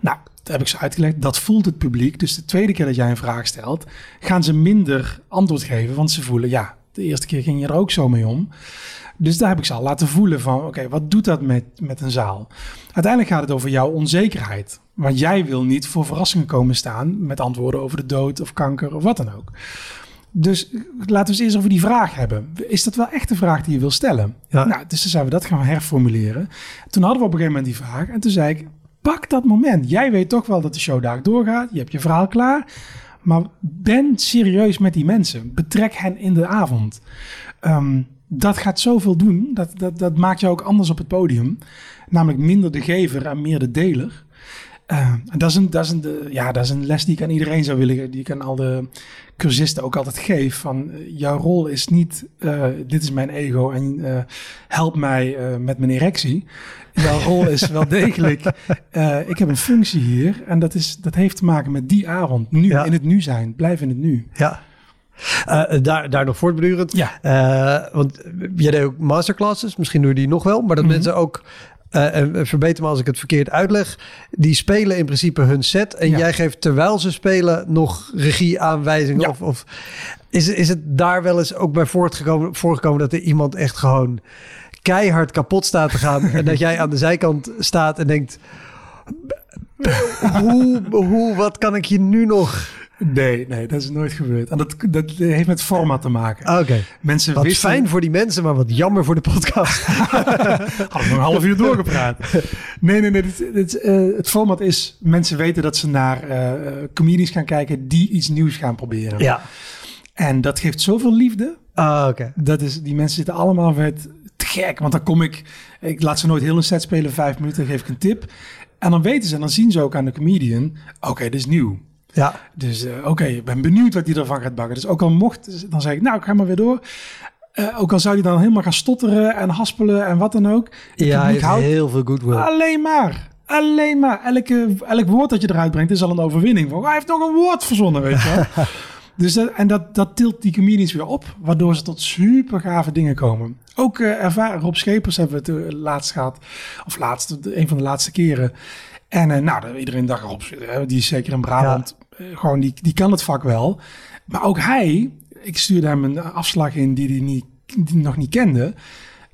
Nou, dat heb ik ze uitgelegd. Dat voelt het publiek. Dus de tweede keer dat jij een vraag stelt, gaan ze minder antwoord geven. Want ze voelen, ja, de eerste keer ging je er ook zo mee om. Dus daar heb ik ze al laten voelen van, oké, wat doet dat met, met een zaal? Uiteindelijk gaat het over jouw onzekerheid. Want jij wil niet voor verrassingen komen staan met antwoorden over de dood of kanker of wat dan ook. Dus laten we het eerst over die vraag hebben. Is dat wel echt de vraag die je wil stellen? Ja. Nou, dus toen zijn we dat gaan herformuleren. Toen hadden we op een gegeven moment die vraag. En toen zei ik, pak dat moment. Jij weet toch wel dat de show daar doorgaat. Je hebt je verhaal klaar. Maar ben serieus met die mensen. Betrek hen in de avond. Ehm, dat gaat zoveel doen. Dat, dat, dat maakt je ook anders op het podium. Namelijk minder de gever en meer de deler. En dat is, een, dat, is een, de- ja, dat is een les die ik aan iedereen zou willen, die ik aan al de cursisten ook altijd geef. Van eh, jouw rol is niet, eh, dit is mijn ego en help mij met mijn erectie. Jouw rol is wel degelijk, ik heb een functie hier en dat, is, dat heeft te maken met die avond. Nu, Ja. in het nu zijn, blijf in het nu. Ja. Eh, daar, daar nog voortbedurend. Ja. Eh, want jij deed ook masterclasses. Misschien doe je die nog wel. Maar dat Mhm. mensen ook... eh, en verbeter me als ik het verkeerd uitleg. Die spelen in principe hun set. En Ja. jij geeft terwijl ze spelen nog regieaanwijzingen. Ja. Of, of is, is het daar wel eens ook bij voortgekomen, voorgekomen dat er iemand echt gewoon keihard kapot staat te gaan. en dat jij aan de zijkant staat en denkt... Hoe, hoe, wat kan ik je nu nog... Nee, nee, dat is nooit gebeurd. En dat, dat heeft met format te maken. Oké, Mensen wat wisten, fijn voor die mensen, maar wat jammer voor de podcast. Hadden we nog een half uur doorgepraat. Nee, nee, nee. Dit, dit, eh, het format is... Mensen weten dat ze naar eh comedians gaan kijken... die iets nieuws gaan proberen. ja, En dat geeft zoveel liefde. ah, oké. Dat is, die mensen zitten allemaal vet te gek. Want dan kom ik... Ik laat ze nooit heel een set spelen. Vijf minuten, geef ik een tip. En dan weten ze, en dan zien ze ook aan de comedian... Oké, dit is nieuw. Ja, Dus eh, oké, ik ben benieuwd wat hij ervan gaat bakken. Dus ook al mocht, dan zeg ik, nou, ik ga maar weer door. Eh, ook al zou hij dan helemaal gaan stotteren en haspelen en wat dan ook. Ja hij heeft heel veel goodwill. alleen maar. Alleen maar. Elke, elk woord dat je eruit brengt is al een overwinning. Hij heeft nog een woord verzonnen, weet je wel. dus dat, en dat, dat tilt die comedians weer op, waardoor ze tot super gave dingen komen. Ook eh ervaren, Rob Schepers hebben we het eh, laatst gehad. Of laatst, een van de laatste keren. En eh, nou, de- iedereen dacht, Rob, eh, die is zeker in Brabant. eh, gewoon, die, die kan het vak wel. Maar ook hij, ik stuurde hem een afslag in die hij niet, die nog niet kende.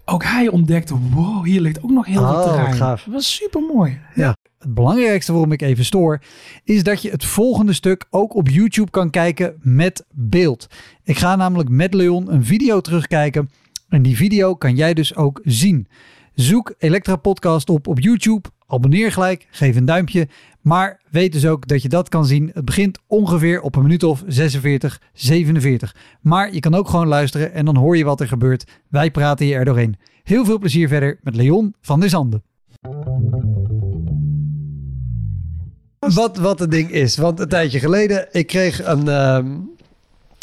Ook hij ontdekte, wow, hier ligt ook nog heel Oh, veel terrein. gaaf. Dat was super mooi. Het belangrijkste waarom ik even stoor, is dat je het volgende stuk ook op YouTube kan kijken met beeld. Ik ga namelijk met Leon een video terugkijken en die video kan jij dus ook zien. Zoek Elektra Podcast op op YouTube, abonneer gelijk, geef een duimpje. Maar weet dus ook dat je dat kan zien. Het begint ongeveer op een minuut of 46, 47. Maar je kan ook gewoon luisteren en dan hoor je wat er gebeurt. Wij praten je er doorheen. Heel veel plezier verder met Leon van der Zanden. Wat, wat het ding is. Want een tijdje geleden, ik kreeg een, ehm,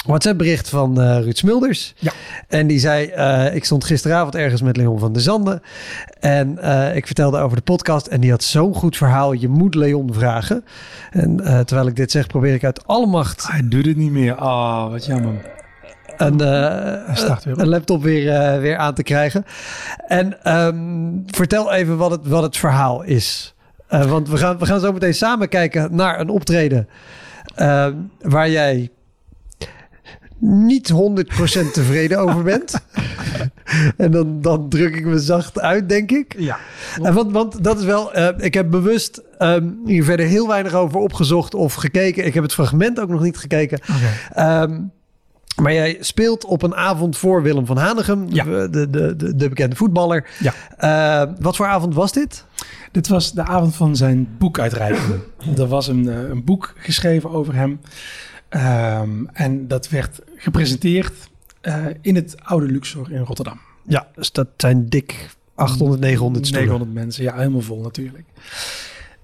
WhatsApp-bericht van eh, Ruud Smulders. Ja. En die zei, eh, ik stond gisteravond ergens met Leon van der Zanden. En eh, ik vertelde over de podcast. En die had zo'n goed verhaal. Je moet Leon vragen. En terwijl ik dit zeg, probeer ik uit alle macht Hij doet het niet meer. Ah, wat jammer. een, weer een laptop weer, weer aan te krijgen. En ehm, vertel even wat het, wat het verhaal is. Want we gaan, we gaan zo meteen samen kijken naar een optreden ehm, waar jij niet 100% tevreden over bent. en dan, dan druk ik me zacht uit, denk ik. Ja. En want, want dat is wel, eh, ik heb bewust ehm, hier verder heel weinig over opgezocht of gekeken. Ik heb het fragment ook nog niet gekeken. Ehm, maar jij speelt op een avond voor Willem van Hanegem, Ja. de, de, de, de, de bekende voetballer. Ja. Eh, wat voor avond was dit? Dit was de avond van zijn boekuitreiking. er was een, eh, een boek geschreven over hem. Ehm, en dat werd gepresenteerd eh, in het oude Luxor in Rotterdam. Ja, dus dat zijn dik 800, 900 stoelen. 900 mensen, ja, helemaal vol natuurlijk.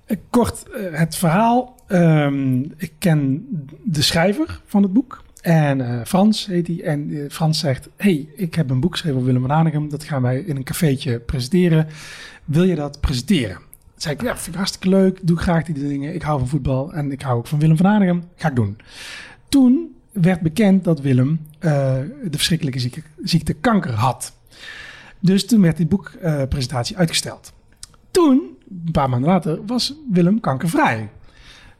Eh, Kort eh, het verhaal. Ehm, ik ken de schrijver van het boek. En Frans heet hij. En Frans zegt: hey, ik heb een boek geschreven over Willem van Hanegem. Dat gaan wij in een cafeetje presenteren. Wil je dat presenteren? Toen zei ik: Ja, vind ik hartstikke leuk. Doe graag die dingen. Ik hou van voetbal en ik hou ook van Willem van Hanegem. Ga ik doen. Toen werd bekend dat Willem eh, de verschrikkelijke ziekte, ziekte kanker had. Dus toen werd die boekpresentatie uitgesteld. Toen, een paar maanden later, was Willem kankervrij.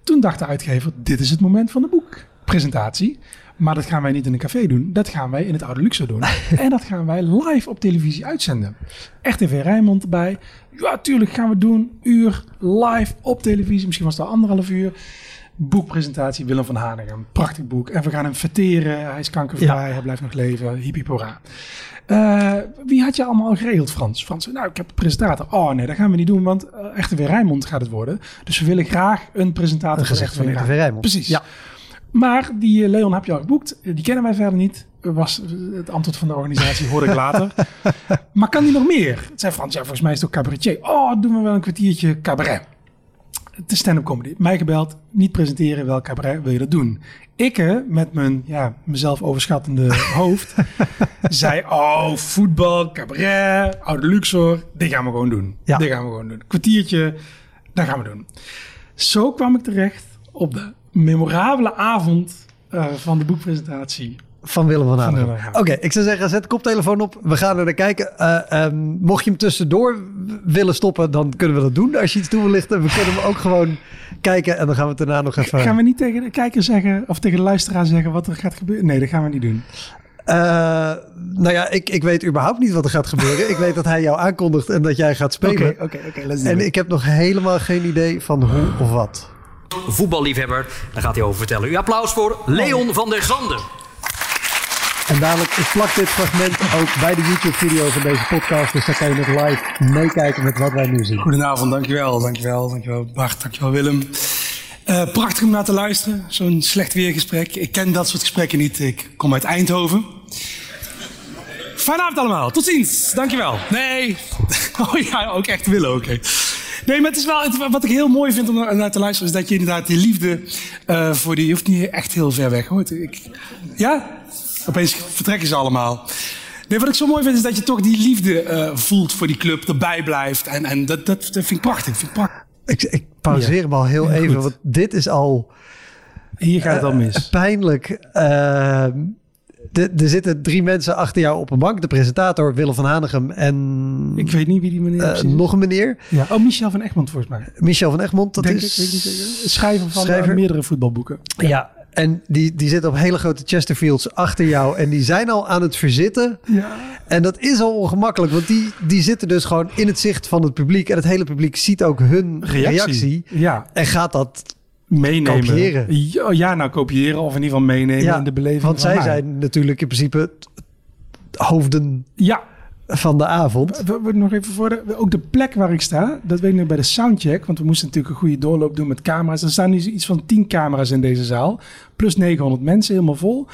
Toen dacht de uitgever, dit is het moment van de boekpresentatie. Maar dat gaan wij niet in een café doen. Dat gaan wij in het Oude Luxor doen. en dat gaan wij live op televisie uitzenden. RTV Rijnmond erbij. Ja, tuurlijk gaan we doen. Uur live op televisie. Misschien was het al anderhalf uur. Boekpresentatie Willem van Hanegem. Prachtig boek. En we gaan hem verteren. Hij is kankervrij. Hij blijft nog leven. Hippie pora. Eh, wie had je allemaal al geregeld, Frans? Frans, nou, ik heb een presentator. Oh nee, dat gaan we niet doen, want uh, RTV Rijnmond gaat het worden. Dus we willen graag een presentator Een gezicht van RTV RTV Rijnmond. Precies. Ja. Maar die eh, Leon heb je al geboekt. Die kennen wij verder niet. Was het antwoord van de organisatie, hoorde ik later. maar kan die nog meer? Het zei Frans, ja, volgens mij is het ook cabaretier. Oh, doen we wel een kwartiertje cabaret. Het is stand-up comedy. Mij gebeld, niet presenteren, welk cabaret wil je dat doen? Ik eh, met mijn ja, mezelf overschattende hoofd zei, oh, voetbal, cabaret, oude Luxor, dit gaan we gewoon doen. Ja. Dit gaan we gewoon doen. Kwartiertje, dat gaan we doen. Zo kwam ik terecht op de memorabele avond uh, van de boekpresentatie van Willem van Hanegem. Van Oké, okay, ik zou zeggen, zet de koptelefoon op. We gaan er naar kijken. Uh, um, mocht je hem tussendoor willen stoppen, dan kunnen we dat doen. Als je iets toe wil lichten, we kunnen hem ook gewoon kijken. En dan gaan we het daarna nog even... Gaan we niet tegen de kijker zeggen, of tegen de luisteraar zeggen wat er gaat gebeuren? Nee, dat gaan we niet doen. Uh, nou ja, ik, ik weet überhaupt niet wat er gaat gebeuren. ik weet dat hij jou aankondigt en dat jij gaat spelen. Oké, oké, oké. En ik heb nog helemaal geen idee van hoe of wat. Voetballiefhebber, daar gaat hij over vertellen. Uw applaus voor Leon van der Zanden. En dadelijk, ik plak dit fragment ook bij de YouTube-video van deze podcast. Dus dan kan je nog live meekijken met wat wij nu zien. Goedenavond, dankjewel, dankjewel, dankjewel Bart, dankjewel Willem. Uh, prachtig om naar te luisteren, zo'n slecht weergesprek. Ik ken dat soort gesprekken niet, ik kom uit Eindhoven. Fijne avond allemaal, tot ziens, dankjewel. Nee, oh ja, ook echt willen, oké. Okay. Nee, maar het is wel, het, wat ik heel mooi vind om naar te luisteren, is dat je inderdaad die liefde uh, voor die, je hoeft niet echt heel ver weg, hoor. Ik, ja? Opeens vertrekken ze allemaal. Nee, wat ik zo mooi vind is dat je toch die liefde uh, voelt voor die club, erbij blijft. En, en dat, dat, dat vind ik prachtig. Vind ik, prachtig. Ik, ik pauzeer hem al heel ja, even, goed. want dit is al... Hier gaat het al mis. Uh, pijnlijk. Uh, de, er zitten drie mensen achter jou op een bank. De presentator Willem van Hanegem en... Ik weet niet wie die meneer is. nog een meneer. Ja. Oh, Michel van Egmond volgens mij. Michel van Egmond, dat Denk is... Ik, weet niet zeker. Schrijver van Schrijver. meerdere voetbalboeken. Ja. ja. En die, die zitten op hele grote Chesterfields achter jou. En die zijn al aan het verzitten. Ja. En dat is al ongemakkelijk. Want die, die zitten dus gewoon in het zicht van het publiek. En het hele publiek ziet ook hun reactie. reactie ja. En gaat dat meenemen. Kopiëren. Ja, nou kopiëren of in ieder geval meenemen ja, in de beleving. Want zij mij. zijn natuurlijk in principe hoofden ja. Van de avond. We, we, nog even voor de, ook de plek waar ik sta, dat weet ik nog bij de soundcheck, want we moesten natuurlijk een goede doorloop doen met camera's. Er staan nu iets van 10 camera's in deze zaal, plus 900 mensen, helemaal vol.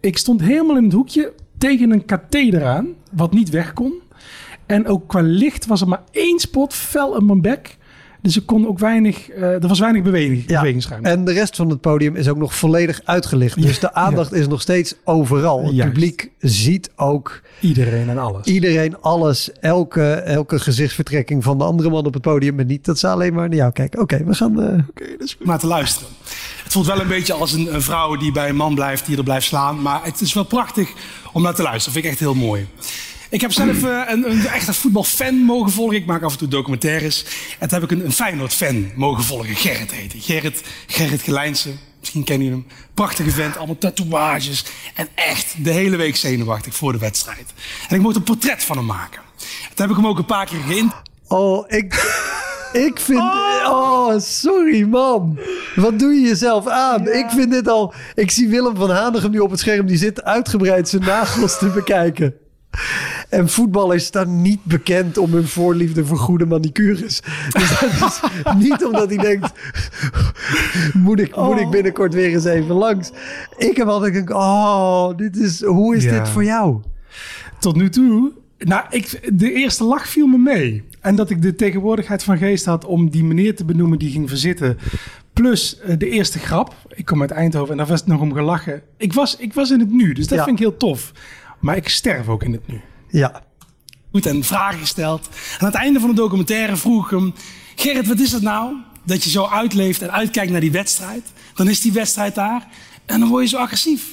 Ik stond helemaal in het hoekje tegen een katheder aan, wat niet weg kon. En ook qua licht was er maar één spot fel op mijn bek. Dus er kon ook weinig, eh, er was weinig beweging, Ja, bewegingsruimte. en de rest van het podium is ook nog volledig uitgelicht. Dus de aandacht is nog steeds overal. Het Juist. publiek ziet ook Iedereen en alles. iedereen, alles, elke, elke gezichtsvertrekking van de andere man op het podium. En niet dat ze alleen maar naar jou kijken. Oké, we gaan... eh, om naar te luisteren. Het voelt wel een beetje als een, een vrouw die bij een man blijft, die er blijft slaan. Maar het is wel prachtig om naar te luisteren. vind ik echt heel mooi. Ik heb zelf eh, een, een echte voetbalfan mogen volgen. Ik maak af en toe documentaires. En toen heb ik een, een Feyenoord-fan mogen volgen. Gerrit heet hij. Gerrit, Gerrit Gelijnse. Misschien kennen jullie hem. Prachtige vent, allemaal tatoeages. En echt de hele week zenuwachtig voor de wedstrijd. En ik mocht een portret van hem maken. Toen heb ik hem ook een paar keer geïnt. Oh, ik, ik vind... Oh, sorry man. Wat doe je jezelf aan? Ik vind dit al... Ik zie Willem van Hanegem nu op het scherm. Die zit uitgebreid zijn nagels te bekijken. En voetballers staan niet bekend om hun voorliefde voor goede manicures. Dus dat is niet omdat hij denkt... Moet ik, moet ik binnenkort weer eens even langs? Ik heb altijd denk, oh, dit is, hoe is Ja. dit voor jou? Tot nu toe, nou, ik, de eerste lach viel me mee. En dat ik de tegenwoordigheid van geest had om die meneer te benoemen die ging verzitten. Plus eh, de eerste grap. Ik kom uit Eindhoven en daar was het nog om gelachen. Ik was, ik was in het nu, dus dat Ja. vind ik heel tof. Maar ik sterf ook in het nu. Ja, goed en vragen gesteld. Aan het einde van de documentaire vroeg ik hem... Gerrit, wat is het nou dat je zo uitleeft en uitkijkt naar die wedstrijd? Dan is die wedstrijd daar en dan word je zo agressief.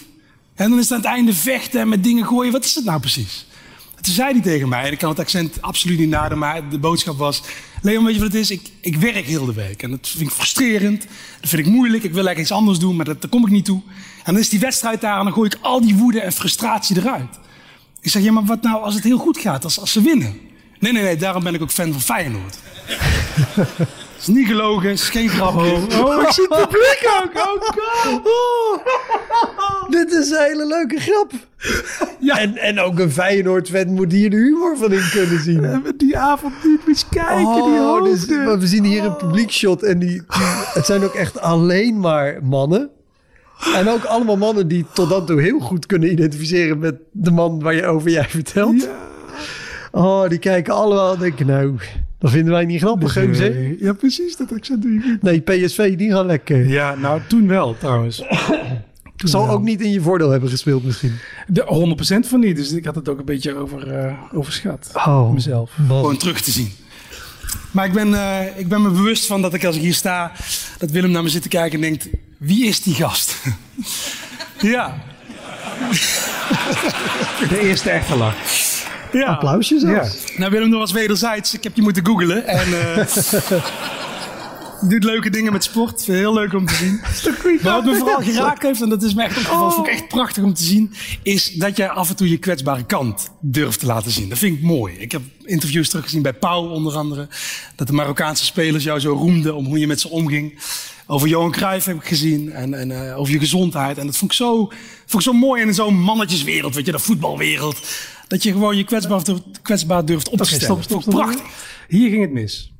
En dan is het aan het einde vechten en met dingen gooien. Wat is het nou precies? En toen zei hij tegen mij, en ik kan het accent absoluut niet naden... maar de boodschap was... Leon, weet je wat het is? Ik, ik werk heel de week. En dat vind ik frustrerend. Dat vind ik moeilijk. Ik wil eigenlijk iets anders doen, maar dat, daar kom ik niet toe. En dan is die wedstrijd daar en dan gooi ik al die woede en frustratie eruit. Ik zeg, ja, maar wat nou als het heel goed gaat, als, als ze winnen? Nee, nee, nee, daarom ben ik ook fan van Feyenoord. Het is niet gelogen, het is geen grapje. Oh, ik zie het publiek ook. Oh, God. Oh, dit is een hele leuke grap. Ja. En, en ook een Feyenoord-fan moet hier de humor van in kunnen zien. Die avond niet kijken, die Oh, dus, maar we zien hier een publiekshot en die, die- het zijn ook echt alleen maar mannen. En ook allemaal mannen die tot dan toe heel goed kunnen identificeren met de man waar je over jij vertelt. Oh, die kijken allemaal en denken, nou, dat vinden wij niet grappig? Nee. Ja, precies, dat accent doe je. Nee, PSV, die gaan lekker. Ja, nou, toen wel trouwens. Toen Zal wel. ook niet in je voordeel hebben gespeeld misschien. De 100% van niet, dus ik had het ook een beetje over, eh, overschat. Oh, Mezelf. Gewoon terug te zien. Maar ik ben, eh, ik ben me bewust van dat ik als ik hier sta, dat Willem naar me zit te kijken en denkt, wie is die gast? ja. De eerste echte lach. ja. Applausje zelfs. Nou Willem, dat was wederzijds. Ik heb je moeten googlen. En eh, je doet leuke dingen met sport. Heel leuk om te zien. Maar wat me vooral geraakt heeft, en dat is me echt opgevallen, vond ik echt prachtig om te zien, is dat jij af en toe je kwetsbare kant durft te laten zien. Dat vind ik mooi. Ik heb interviews teruggezien bij Pauw onder andere, dat de Marokkaanse spelers jou zo roemden om hoe je met ze omging. Over Johan Cruijff heb ik gezien en, en eh, over je gezondheid. En dat vond ik zo, vond ik zo mooi in zo'n mannetjeswereld, weet je, de voetbalwereld. Dat je gewoon je kwetsbaar, durft- kwetsbaar durft op te stellen. stop, stop. Prachtig. Hier ging het mis.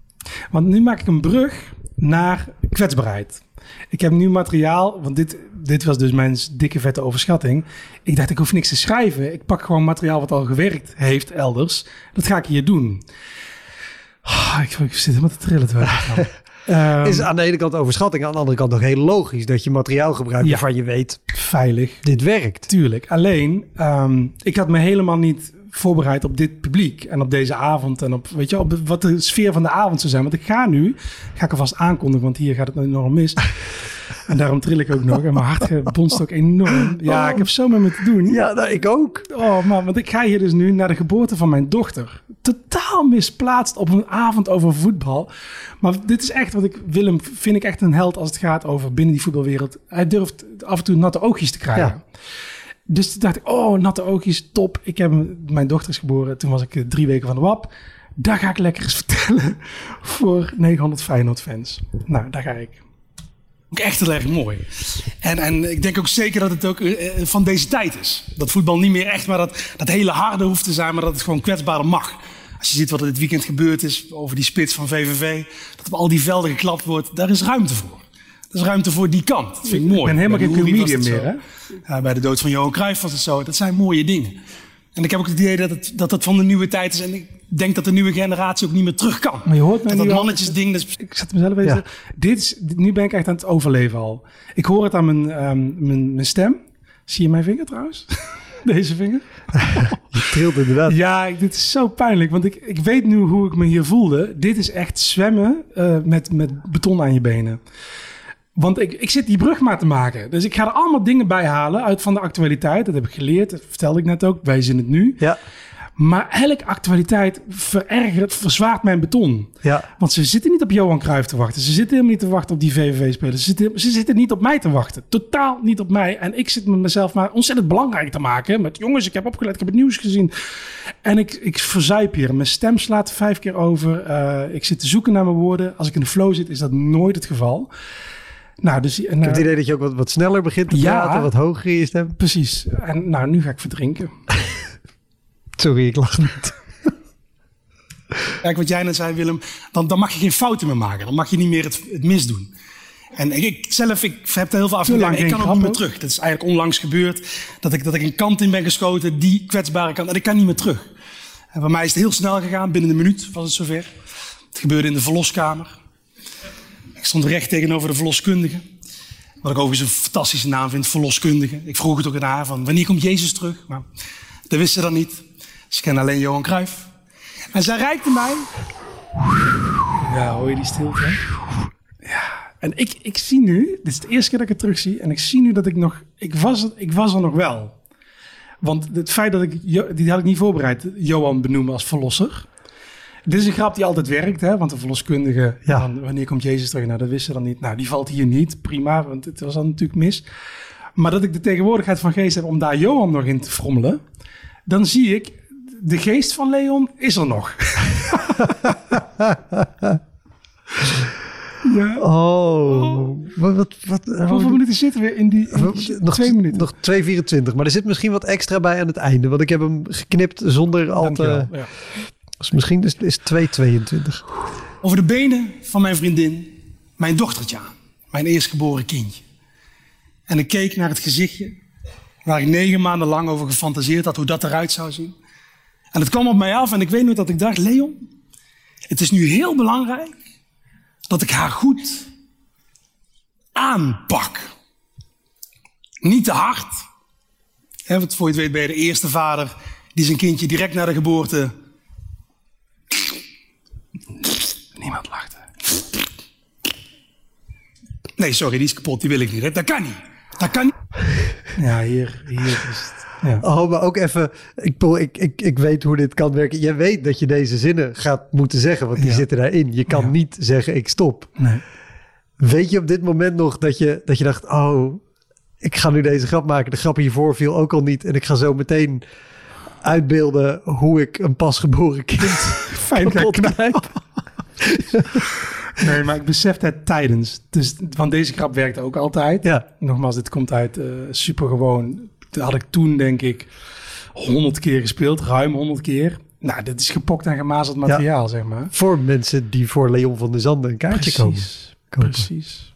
Want nu maak ik een brug naar kwetsbaarheid. Ik heb nu materiaal, want dit, dit was dus mijn dikke vette overschatting. Ik dacht, ik hoef niks te schrijven. Ik pak gewoon materiaal wat al gewerkt heeft elders. Dat ga ik hier doen. Ah, ik, ik zit helemaal te trillen terwijl Ehm, Is aan de ene kant overschatting, aan de andere kant nog heel logisch dat je materiaal gebruikt Ja. waarvan je weet, veilig. dit werkt. Tuurlijk. Alleen, ehm, ik had me helemaal niet voorbereid op dit publiek en op deze avond en op, weet je, op wat de sfeer van de avond zou zijn. Want ik ga nu, ga ik alvast aankondigen, want hier gaat het enorm mis. En daarom tril ik ook nog en mijn hart bonst ook enorm. Ja, ik heb zo met me te doen. Ja, nou, ik ook. Oh man, want ik ga hier dus nu naar de geboorte van mijn dochter. Totaal misplaatst op een avond over voetbal. Maar dit is echt wat ik, Willem, vind ik echt een held als het gaat over binnen die voetbalwereld. Hij durft af en toe natte oogjes te krijgen. Ja. Dus toen dacht ik, oh, natte oogjes, top. Ik heb mijn dochter is geboren, toen was ik eh, drie weken van de WAP. Daar ga ik lekker eens vertellen voor 900 Feyenoord fans. Nou, daar ga ik. Ook echt heel erg mooi. En, en ik denk ook zeker dat het ook eh, eh, van deze tijd is. Dat voetbal niet meer echt maar dat, dat hele harde hoeft te zijn, maar dat het gewoon kwetsbaarder mag. Als je ziet wat er dit weekend gebeurd is over die spits van VVV, dat op al die velden geklapt wordt, daar is ruimte voor. Er is ruimte voor die kant. Dat vind ik mooi. Ik ben helemaal geen comedian meer, hè? Ja, bij de dood van Johan Cruijff was het zo. Dat zijn mooie dingen. En ik heb ook het idee dat het, dat het van de nieuwe tijd is. En ik denk dat de nieuwe generatie ook niet meer terug kan. Maar je hoort mij dat al- mannetjesding, dat is Ik zet mezelf even. Ja. Dit is, nu ben ik echt aan het overleven al. Ik hoor het aan mijn, ehm, mijn, mijn stem. Zie je mijn vinger trouwens? Deze vinger? Je trilt inderdaad. Ja, ik- dit is zo pijnlijk. Want ik, ik weet nu hoe ik me hier voelde. Dit is echt zwemmen eh, met, met beton aan je benen. Want ik, ik zit die brug maar te maken. Dus ik ga er allemaal dingen bij halen uit van de actualiteit. Dat heb ik geleerd. Dat vertelde ik net ook. Wij zien het nu. Ja, Maar elke actualiteit verergert, verzwaart mijn beton. ja. Want ze zitten niet op Johan Cruijff te wachten. Ze zitten helemaal niet te wachten op die VVV-spelers. Ze zitten, ze zitten niet op mij te wachten. Totaal niet op mij. En ik zit met mezelf maar ontzettend belangrijk te maken. Met jongens, ik heb opgelet, ik heb het nieuws gezien. En ik, ik verzuip hier. Mijn stem slaat vijf keer over. Eh, ik zit te zoeken naar mijn woorden. Als ik in de flow zit, is dat nooit het geval. Nou, dus... en, Ik heb eh, het idee dat je ook wat, wat sneller begint te Ja. praten, wat hoger in je stem. Precies. En nou, nu ga ik verdrinken. Sorry, ik lach niet. Kijk, wat jij net zei, Willem, dan, dan mag je geen fouten meer maken. Dan mag je niet meer het, het misdoen. En ik, ik zelf, ik heb er heel veel afgedaan. Ik kan ook niet meer terug. Dat is eigenlijk onlangs gebeurd. Dat ik, dat ik een kant in ben geschoten, die kwetsbare kant. En ik kan niet meer terug. En bij mij is het heel snel gegaan. Binnen een minuut was het zover. Het gebeurde in de verloskamer. Ik stond recht tegenover de verloskundige. Wat ik overigens een fantastische naam vind, verloskundige. Ik vroeg het ook aan haar van, wanneer komt Jezus terug? Maar dat wist ze dan niet. Ze kende alleen Johan Cruijff. En zij reikte mij Ja, hoor je die stilte? Ja. En ik, ik zie nu, dit is de eerste keer dat ik het terugzie, en ik zie nu dat ik nog, ik was, ik was er nog wel. Want het feit dat ik, die had ik niet voorbereid, Johan benoemen als verlosser. Dit is een grap die altijd werkt, hè? want de verloskundige, Ja. wanneer komt Jezus terug? Nou, dat wisten ze dan niet. Nou, die valt hier niet, prima, want het was dan natuurlijk mis. Maar dat ik de tegenwoordigheid van geest heb om daar Johan nog in te frommelen, dan zie ik, de geest van Leon is er nog. ja. Oh, wat... wat, wat Hoeveel minuten zitten we in die, in die- nog twee minuten? Nog 2,24. Maar er zit misschien wat extra bij aan het einde. Want ik heb hem geknipt zonder al te... Ja. Dus misschien is het 2,22. over de benen van mijn vriendin mijn dochtertje aan. Mijn eerstgeboren kindje. En ik keek naar het gezichtje waar ik negen maanden lang over gefantaseerd had hoe dat eruit zou zien. En het kwam op mij af en ik weet nog dat ik dacht, Leon, het is nu heel belangrijk dat ik haar goed aanpak. Niet te hard. Want voor je het weet ben je de eerste vader die zijn kindje direct na de geboorte Nee, sorry, die is kapot, die wil ik niet. hè. Dat kan niet. Dat kan niet. Ja, hier, hier is het. Ja. Oh, maar ook even... Ik, ik, ik, ik weet hoe dit kan werken. Jij weet dat je deze zinnen gaat moeten zeggen. Want die Ja. zitten daarin. Je kan Ja. niet zeggen ik stop. Nee. Weet je op dit moment nog dat je, dat je dacht... Oh, ik ga nu deze grap maken. De grap hiervoor viel ook al niet. En ik ga zo meteen uitbeelden hoe ik een pasgeboren kind Fijn kapot knijp. Nee, maar ik besef het tijdens. Dus, want deze grap werkte ook altijd. Ja. Nogmaals, dit komt uit eh super gewoon. Dat had ik toen denk ik honderd keer gespeeld. Ruim honderd keer. Nou, dit is gepokt en gemazeld materiaal, zeg maar. Voor mensen die voor Leon van der Zanden een kaartje komen. Kopen. Precies.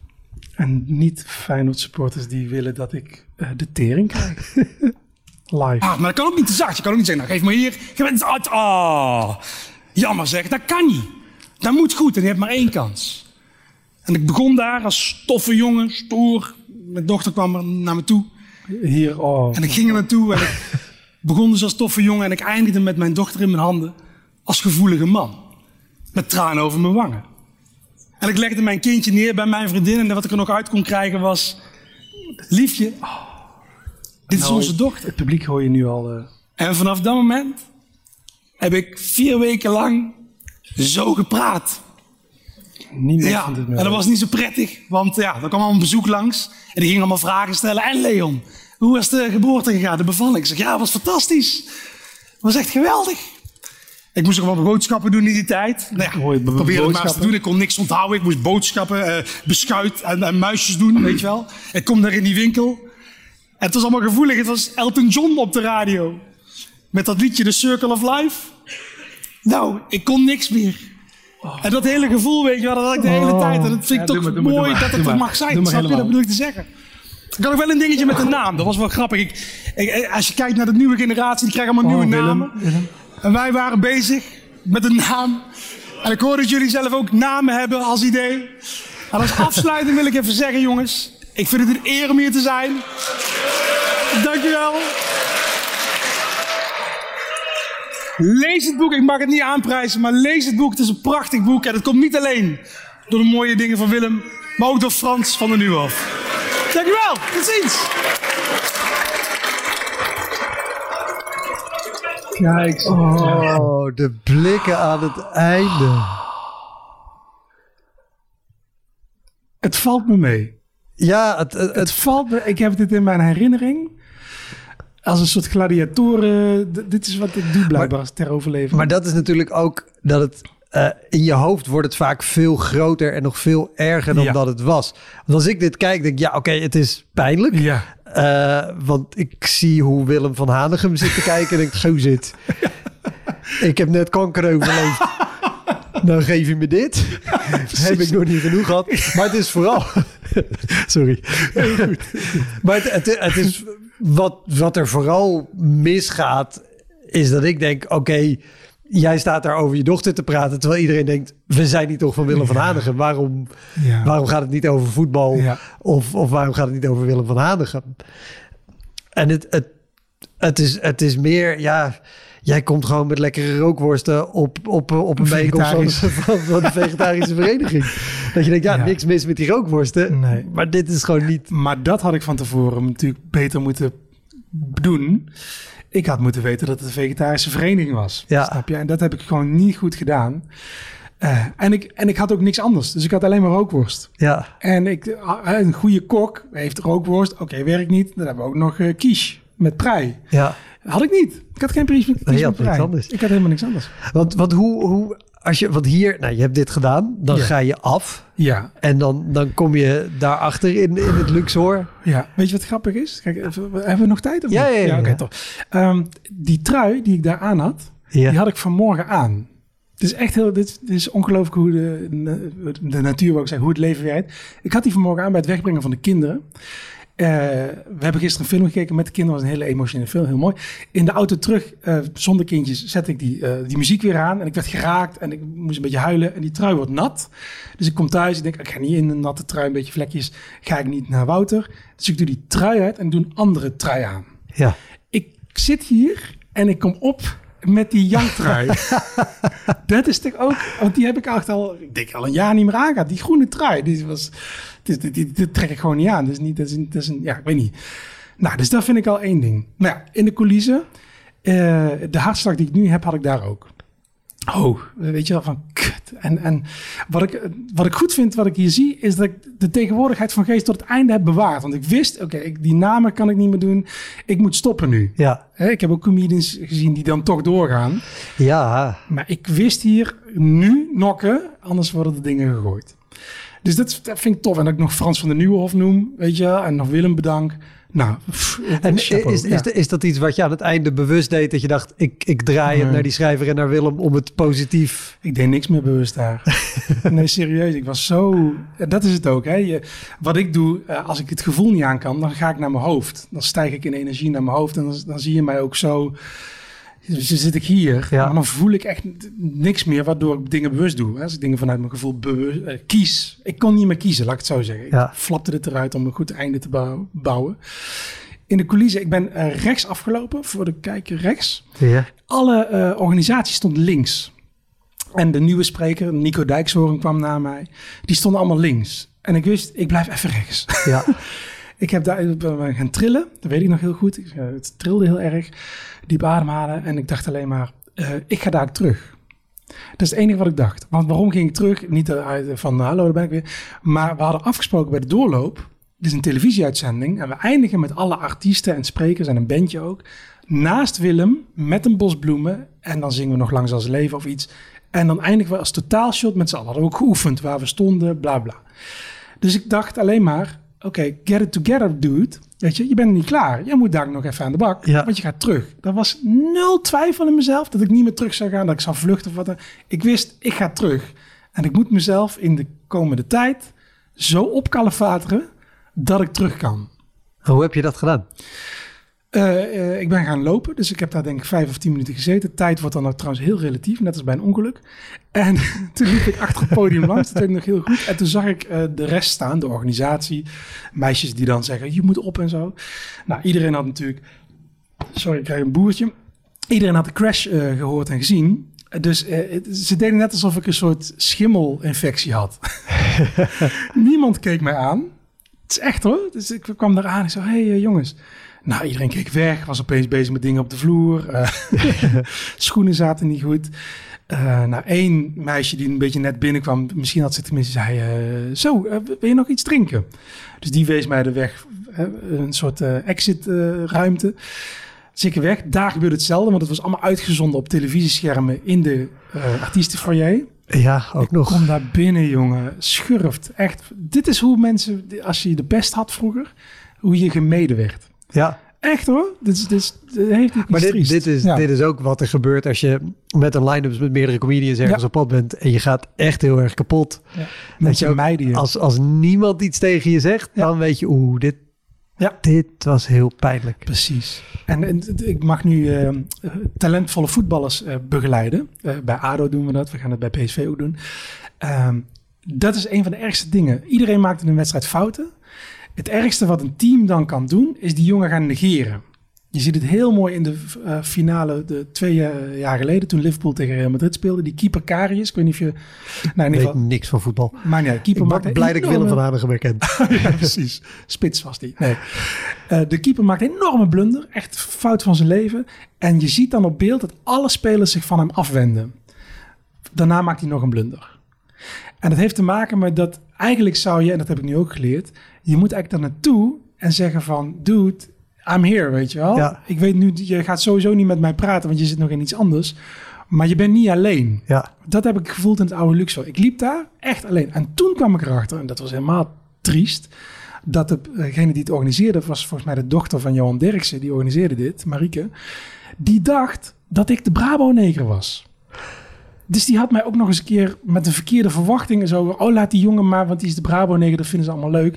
En niet Feyenoord supporters die willen dat ik eh, de tering krijg. Live. Ah, maar dat kan ook niet te zacht. Je kan ook niet zeggen, nou geef maar hier. Geef het uit. Ah, jammer zeg. Dat kan niet. Dat moet goed en je hebt maar één kans. En ik begon daar als toffe jongen, stoer. Mijn dochter kwam er naar me toe. Hier, oh. En ik ging er naartoe en ik begon dus als toffe jongen. En ik eindigde met mijn dochter in mijn handen als gevoelige man. Met tranen over mijn wangen. En ik legde mijn kindje neer bij mijn vriendin. En wat ik er nog uit kon krijgen was... Liefje, dit is Nou, onze dochter. Het publiek hoor je nu al. eh, En vanaf dat moment heb ik vier weken lang zo gepraat. niemand Ja, en dat was niet zo prettig, want ja, er kwam al een bezoek langs en die ging allemaal vragen stellen. En Leon, hoe was de geboorte gegaan, de bevalling? Ik zeg, ja, het was fantastisch. Het was echt geweldig. Ik moest ook wel boodschappen doen in die tijd. Nou ja, ik probeerde het maar eens te doen. Ik kon niks onthouden. Ik moest boodschappen, eh, beschuit en, en muisjes doen, weet je wel. Ik kom daar in die winkel. En het was allemaal gevoelig. Het was Elton John op de radio. Met dat liedje The Circle of Life. Nou, ik kon niks meer. En dat hele gevoel, weet je wel, dat had ik de hele Oh. tijd. En dat vind ik Ja, toch maar, maar, mooi maar. dat het er mag zijn. Snap je? Dat bedoel ik te zeggen. Ik had nog wel een dingetje met de naam. Dat was wel grappig. Ik, ik- als je kijkt naar de nieuwe generatie, die krijgen allemaal Oh, nieuwe Willem, namen. Willem. En wij waren bezig met een naam. En ik hoorde dat jullie zelf ook namen hebben als idee. En als afsluiting wil ik even zeggen, jongens. Ik vind het een eer om hier te zijn. Dankjewel. Lees het boek. Ik mag het niet aanprijzen, maar lees het boek. Het is een prachtig boek. En het komt niet alleen door de mooie dingen van Willem, maar ook door Frans van der Nieuwhof. Dankjewel. Tot ziens. Kijk. Oh, de blikken aan het einde. Het valt me mee. Ja, het, het, Het het- valt me. Ik heb dit in mijn herinnering. Als een soort gladiatoren. Dit is wat ik doe blijkbaar als ter overleving. maar dat is natuurlijk ook dat het eh, in je hoofd wordt het vaak veel groter en nog veel erger dan Ja. dat het was. Want als ik dit kijk, denk ik, ja, oké, het is pijnlijk. ja. Eh, want ik zie hoe Willem van Hanegem zit te kijken en denk, go zit. Ik heb net kanker overleefd. Dan geef je me dit. heb ik nog niet genoeg gehad. Maar het is vooral... Sorry. maar het, het, het is... Wat, wat er vooral misgaat, is dat ik denk... Oké, jij staat daar over je dochter te praten... terwijl iedereen denkt, we zijn niet toch van Willem van Hanegem. Waarom, Ja. waarom gaat het niet over voetbal? Ja. Of, of waarom gaat het niet over Willem van Hanegem? En het, het, het, is, het is meer, ja, jij komt gewoon met lekkere rookworsten op, op, op een bijeenkomst van, Vegetarisch. van, van de vegetarische vereniging. Dat je denkt, ja, Ja. niks mis met die rookworsten. Nee. Maar dit is gewoon niet... Maar dat had ik van tevoren natuurlijk beter moeten doen. Ik had moeten weten dat het een vegetarische vereniging was. Ja. Snap je? En dat heb ik gewoon niet goed gedaan. Eh, en, ik, en ik had ook niks anders. Dus ik had alleen maar rookworst. Ja, En ik, eh, een goede kok heeft rookworst. Oké, werkt niet. Dan hebben we ook nog eh quiche met prei. ja. Had ik niet. Ik had geen prijs met, Nee, had niks anders. Ik had helemaal niks anders. Want, want hoe, hoe, als je, want hier, nou, je hebt dit gedaan, dan Ja. ga je af. Ja, En dan, dan kom je daarachter in, in het Luxor. Ja, weet je wat grappig is? Kijk, hebben we nog tijd? Of Ja, ja, ja, oké, toch. Ehm, die trui die ik daar aan had, Ja. die had ik vanmorgen aan. Het is echt heel, dit, dit is ongelooflijk hoe de, de natuur, ik zeggen, hoe het leven werkt. Ik had die vanmorgen aan bij het wegbrengen van de kinderen. Eh, we hebben gisteren een film gekeken met de kinderen. was een hele emotionele film, heel mooi. In de auto terug, eh, zonder kindjes, zette ik die, eh, die muziek weer aan. En ik werd geraakt en ik moest een beetje huilen. En die trui wordt nat. Dus ik kom thuis, ik denk, ik ga niet in een natte trui, een beetje vlekjes. Ga ik niet naar Wouter. Dus ik doe die trui uit en doe een andere trui aan. Ja. Ik zit hier en ik kom op met die janktrui. dat is toch ook, want die heb ik echt al, ik denk al een jaar niet meer aangehad. Die groene trui, die was, die, die, trek ik gewoon niet aan. Dat is niet, dat is, een- dat is een, ja, ik weet niet. Nou, dus dat vind ik al één ding. Nou ja, in de coulissen, eh, de hartslag die ik nu heb, had ik daar ook. Oh, weet je wel, van kut. En, en wat, ik, wat ik goed vind, wat ik hier zie, is dat ik de tegenwoordigheid van geest tot het einde heb bewaard. Want ik wist, oké, die namen kan ik niet meer doen. Ik moet stoppen nu. Ja. Ik heb ook comedians gezien die dan toch doorgaan. Ja. Maar ik wist hier nu nokken, anders worden de dingen gegooid. Dus dat, dat vind ik tof. En dat ik nog Frans van der Nieuwenhof noem, weet je. En nog Willem bedank. Nou, pff, En is, chapeau, is, ja. is dat iets wat je aan het einde bewust deed? Dat je dacht, ik, ik draai het naar die schrijver en naar Willem om het positief... Ik deed niks meer bewust daar. nee, serieus. Ik was zo... Dat is het ook. Hè. Je, wat ik doe, eh, als ik het gevoel niet aan kan, dan ga ik naar mijn hoofd. Dan stijg ik in energie naar mijn hoofd. En dan, dan zie je mij ook zo... Dus dan zit ik hier, Ja. maar dan voel ik echt niks meer waardoor ik dingen bewust doe. Hè. Als ik dingen vanuit mijn gevoel bewust, eh, kies. Ik kon niet meer kiezen, laat ik het zo zeggen. Ik Ja. flapte het eruit om een goed einde te bouw- bouwen. In de coulissen, ik ben eh, rechts afgelopen, voor de kijker rechts. Ja. Alle eh, organisaties stonden links. En de nieuwe spreker, Nico Dijkshoorn, kwam na mij. Die stonden allemaal links. En ik wist, ik blijf even rechts. Ja. ik heb daar gaan trillen. Dat weet ik nog heel goed. Eh, Het trilde heel erg. Diep ademhalen. En ik dacht alleen maar, eh, ik ga daar terug. Dat is het enige wat ik dacht. Want waarom ging ik terug? Niet uit van, hallo, daar ben ik weer. Maar we hadden afgesproken bij de doorloop. Dit is een televisieuitzending. En we eindigen met alle artiesten en sprekers en een bandje ook. Naast Willem met een bos bloemen. En dan zingen we nog Langs als leven of iets. En dan eindigen we als totaalshot met z'n allen. Hadden we ook geoefend waar we stonden, bla bla. Dus ik dacht alleen maar, oké, get it together, dude. Weet je, je bent niet klaar. Je moet daar nog even aan de bak, Ja. want je gaat terug. Er was nul twijfel in mezelf dat ik niet meer terug zou gaan, dat ik zou vluchten of wat dan. Ik wist, ik ga terug. En ik moet mezelf in de komende tijd zo opkalefateren dat ik terug kan. Hoe heb je dat gedaan? Eh, eh, ik ben gaan lopen, dus ik heb daar denk ik vijf of tien minuten gezeten. Tijd wordt dan ook trouwens heel relatief, net als bij een ongeluk. En toen liep ik achter het podium langs, dat weet ik nog heel goed. En toen zag ik eh, de rest staan, de organisatie. Meisjes die dan zeggen, je moet op en zo. Nou, iedereen had natuurlijk... Sorry, ik krijg een boertje. Iedereen had de crash eh, gehoord en gezien. Dus eh, ze deden net alsof ik een soort schimmelinfectie had. Niemand keek mij aan. Het is echt hoor. Dus ik kwam daar aan en zo, hé hey, jongens. Nou, iedereen keek weg, was opeens bezig met dingen op de vloer. Eh, schoenen zaten niet goed. Eh, nou, één meisje die een beetje net binnenkwam, misschien had ze tenminste zei, eh, zo, wil je nog iets drinken? Dus die wees mij de weg, een soort eh, exit eh, ruimte. Zeker weg. Daar gebeurde hetzelfde, want het was allemaal uitgezonden op televisieschermen in de artiestenfoyer. Ja, ook Ik nog. kom daar binnen, jongen. Schurft. Echt. Dit is hoe mensen, als je de pest had vroeger, hoe je gemeden werd. Ja, Echt hoor. Dit, is, dit, is, dit heeft iets maar dit, triest. dit, is, Ja. dit is ook wat er gebeurt als je met een line-up met meerdere comedians ergens Ja. op pad bent. En je gaat echt heel erg kapot. Je ook, mijden je. Als, als niemand iets tegen je zegt, Ja. dan weet je, oeh, dit, Ja. dit was heel pijnlijk. Precies. En, en ik mag nu eh, talentvolle voetballers eh, begeleiden. Eh, bij ADO doen we dat. We gaan het bij PSV ook doen. Ehm, dat is een van de ergste dingen. Iedereen maakt in een wedstrijd fouten. Het ergste wat een team dan kan doen, is die jongen gaan negeren. Je ziet het heel mooi in de eh, finale de twee eh, jaar geleden, toen Liverpool tegen Real Madrid speelde. Die keeper Karius, ik weet niet of je... Nou, in Ik ieder weet geval, niks van voetbal. maar nee, keeper Ik ben blij dat ik Willem van Hanegem herken. ja, precies. Spits was die. Nee. Eh, de keeper maakt een enorme blunder. Echt fout van zijn leven. En je ziet dan op beeld dat alle spelers zich van hem afwenden. Daarna maakt hij nog een blunder. En dat heeft te maken met dat eigenlijk zou je, en dat heb ik nu ook geleerd, je moet eigenlijk daar naartoe en zeggen van, dude, I'm here, weet je wel. Ja. Ik weet nu, je gaat sowieso niet met mij praten, want je zit nog in iets anders. Maar je bent niet alleen. Ja, Dat heb ik gevoeld in het oude Luxor. Ik liep daar echt alleen. En toen kwam ik erachter, en dat was helemaal triest, dat degene die het organiseerde, was volgens mij de dochter van Johan Derksen, die organiseerde dit, Marieke, die dacht dat ik de Brabo-neger was. Dus die had mij ook nog eens een keer met een verkeerde verwachting en zo, oh laat die jongen maar, want die is de Brabo-neger, dat vinden ze allemaal leuk.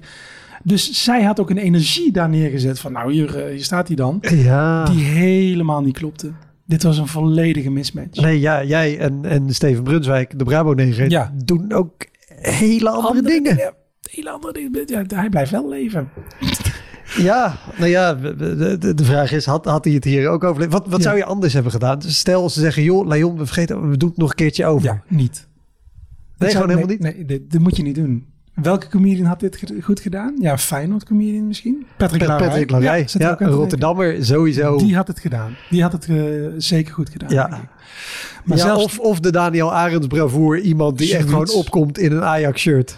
Dus zij had ook een energie daar neergezet van, nou hier, eh, hier staat hij dan, ja. die helemaal niet klopte. Dit was een volledige mismatch. Nee, ja, jij en, en Steven Brunswijk, de Brabo-neger, Ja. doen ook hele andere, dingen. Ja, hele andere dingen. Ja, hij blijft wel leven. Ja, nou ja, de, de, vraag is, had, had hij het hier ook over? Wat, wat Ja. zou je anders hebben gedaan? Dus stel ze zeggen, joh, Leon, we vergeten, we doen het nog een keertje over. Ja, niet. Nee, zou- gewoon helemaal niet? Nee, dit, dit moet je niet doen. Welke comedian had dit ge- goed gedaan? Ja, Feyenoord comedian misschien? Patrick Pat- Larrey. Patrick Larrey, Ja, een te Rotterdammer, sowieso. Die had het gedaan. Die had het eh, zeker goed gedaan. Ja. Maar ja, zelfs, of, of de Daniel Arends bravoer, iemand die echt gewoon opkomt in een Ajax-shirt.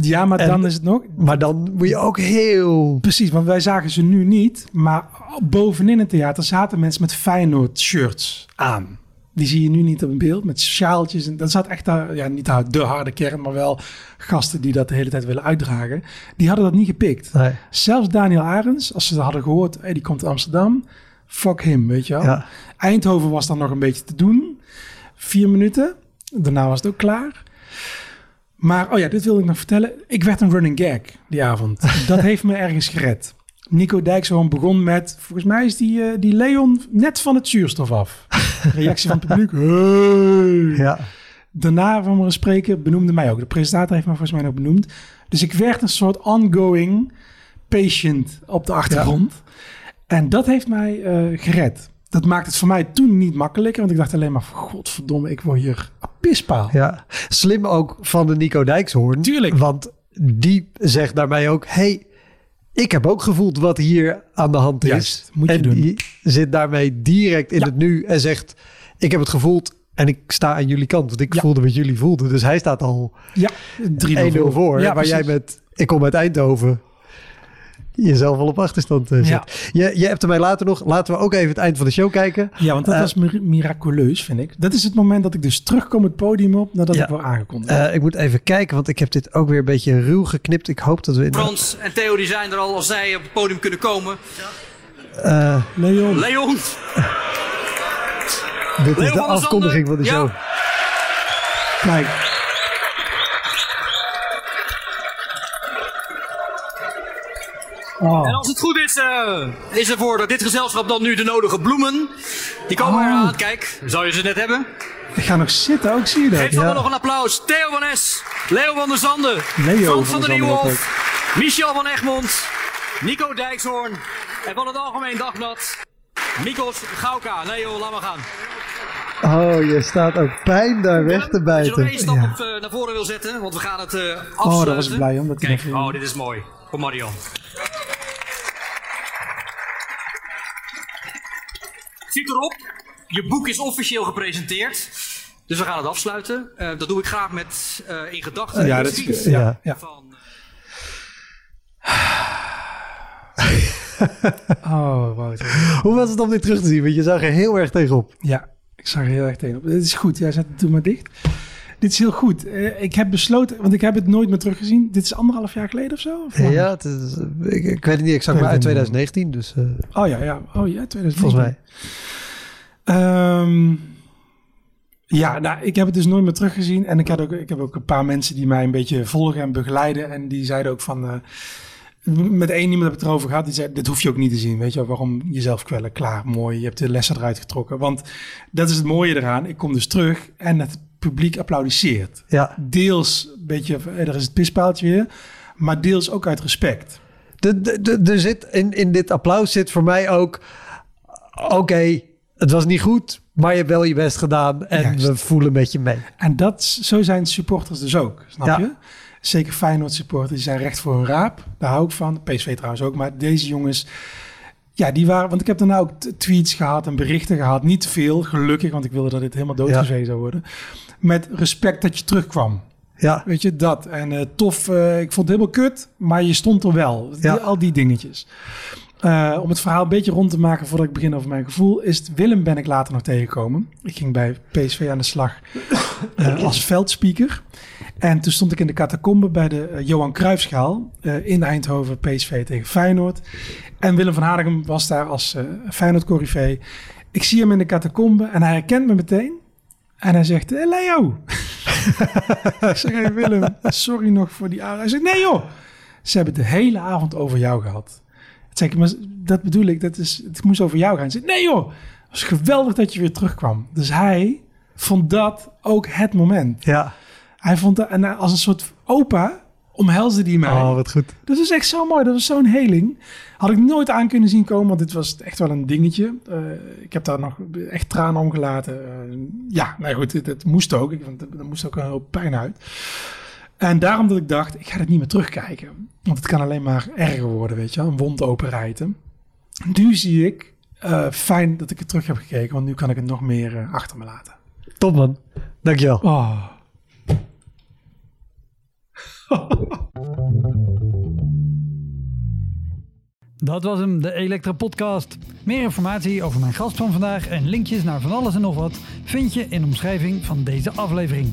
ja, maar en- dan is het nog... Maar dan moet je ook heel... Precies, want wij zagen ze nu niet. Maar bovenin het theater zaten mensen met Feyenoord shirts aan. Die zie je nu niet op een beeld met sjaaltjes. En dat zat echt daar, ja, niet de de harde kern, maar wel gasten die dat de hele tijd willen uitdragen. Die hadden dat niet gepikt. Nee. Zelfs Daniel Arends, als ze dat hadden gehoord, hey, die komt uit Amsterdam. Fuck him, weet je wel. Ja. Eindhoven was dan nog een beetje te doen. Vier minuten. Daarna was het ook klaar. Maar, oh ja, dit wilde ik nog vertellen. Ik werd een running gag die avond. Dat heeft me ergens gered. Nico Dijkshoorn begon met... Volgens mij is die, eh, die Leon net van het zuurstof af. Reactie van het publiek. Hey. Ja. Daarna van we spreken benoemde mij ook. De presentator heeft me volgens mij nog benoemd. Dus ik werd een soort ongoing patient op de achtergrond. En dat heeft mij eh, gered. Dat maakt het voor mij toen niet makkelijker. Want ik dacht alleen maar, godverdomme, ik word hier pispaal. ja. Slim ook van de Nico Dijkshoorn. Tuurlijk. Want die zegt daarmee ook... hey, ik heb ook gevoeld wat hier aan de hand is. Juist, moet je en doen. die zit daarmee direct in Ja. het nu en zegt... ik heb het gevoeld en ik sta aan jullie kant. Want ik Ja. voelde wat jullie voelden. Dus hij staat al 1-0 Ja, 3-0 voor. Ja, waar jij met ik kom uit Eindhoven... jezelf al op achterstand eh, zit. Ja. Je, je hebt er mij later nog... laten we ook even het eind van de show kijken. Ja, want dat Eh, was mir- miraculeus, vind ik. Dat is het moment dat ik dus terugkom het podium op nadat Ja. ik wel aangekondigd Eh, ik moet even kijken, want ik heb dit ook weer een beetje ruw geknipt. Ik hoop dat we... In Frans en Theo die zijn er al als zij op het podium kunnen komen. Eh, Leon, Leon, dit is de afkondiging van de show. Ja. kijk. Oh. En als het goed is, eh, is er voor dit gezelschap dan nu de nodige bloemen. Die komen eraan. Kijk, zou je ze net hebben? Ik ga nog zitten ook, zie je dat? Geef dan nog een applaus. Theo van Es, Leo van der Zanden, Leo Frans van van der Nieuwhof, Michel van Egmond, Nico Dijkshoorn en van het Algemeen Dagblad, Mikos Gauka. Nee joh, laat maar gaan. Oh, je staat ook pijn daar weg te Als je nog één bijten. stap Ja. op, eh, naar voren wil zetten, want we gaan het eh afsluiten. Oh, daar was ik blij om. Dat Kijk, oh, dit is mooi. Kom maar, Ziet erop, je boek is officieel gepresenteerd. Dus we gaan het afsluiten. Eh, dat doe ik graag met eh, in gedachten. Ja, dat is ja, Ja. ja. van, Oh, Wouter. Hoe was het om dit terug te zien? Want je zag er heel erg tegenop. Ja, ik zag er heel erg tegenop. Dit is goed. Jij zet het doe maar dicht. Dit is heel goed. Eh, ik heb besloten, want ik heb het nooit meer teruggezien. Dit is anderhalf jaar geleden of zo? Of? Ja, het is, ik, ik weet het niet exact, maar uit weet het 2019. Dus eh, Oh ja, ja. Oh ja, 2019. volgens mij. Ehm, ja, nou, ik heb het dus nooit meer teruggezien. En ik, had ook, ik heb ook een paar mensen die mij een beetje volgen en begeleiden. En die zeiden ook van... eh, met één iemand heb ik het erover gehad. Die zei, dit hoef je ook niet te zien. Weet je waarom jezelf kwellen? Klaar, mooi. Je hebt de lessen eruit getrokken. Want dat is het mooie eraan. Ik kom dus terug en het publiek applaudisseert. Ja, Deels een beetje, eh, er is het pispaaltje weer. Maar deels ook uit respect. de, de, de- er zit in, in dit applaus zit voor mij ook... Oké, het was niet goed, maar je hebt wel je best gedaan. En Juist. we voelen met je mee. En dat, zo zijn supporters dus ook, snap Ja. je? Zeker Feyenoord supporters, die zijn recht voor hun raap. Daar hou ik van. PSV trouwens ook. Maar deze jongens, ja, die waren... Want ik heb daarna ook tweets gehad en berichten gehad. Niet te veel, gelukkig, want ik wilde dat dit helemaal doodgezeten zou worden. Met respect dat je terugkwam. Ja, Weet je, dat. En eh, tof, eh, ik vond het helemaal kut, maar je stond er wel. Ja. Die- al die dingetjes. Eh, om het verhaal een beetje rond te maken voordat ik begin over mijn gevoel, is het Willem ben ik later nog tegengekomen. Ik ging bij PSV aan de slag eh, als veldspeaker. En toen stond ik in de catacombe bij de eh, Johan Cruijffschaal in Eindhoven, PSV tegen Feyenoord. En Willem van Hanegem was daar als Feyenoord corrivé. Ik zie hem in de catacombe en hij herkent me meteen. En hij zegt, hey Leo. ik zeg, hey Willem, sorry nog voor die avond. Hij zegt, nee joh, ze hebben het de hele avond over jou gehad. Zeg ik, maar dat bedoel ik, dat is, het moest over jou gaan. Zegt, nee joh, het was geweldig dat je weer terugkwam. Dus hij vond dat ook het moment. ja. Hij vond dat, en als een soort opa omhelsde die mij. Oh, wat goed. Dat is echt zo mooi. Dat was zo'n heling. Had ik nooit aan kunnen zien komen, want dit was echt wel een dingetje. Eh, ik heb daar nog echt tranen om gelaten. Eh, ja, nou goed, het, het moest ook. Ik vond, er moest ook een hoop pijn uit. En daarom dat ik dacht, ik ga het niet meer terugkijken. Want het kan alleen maar erger worden, weet je wel. Een wond openrijten. Nu zie ik, eh, fijn dat ik het terug heb gekeken. Want nu kan ik het nog meer eh, achter me laten. Top man. Dankjewel. Oh. Dat was hem, de Elektra Podcast. Meer informatie over mijn gast van vandaag en linkjes naar van alles en nog wat vind je in de omschrijving van deze aflevering.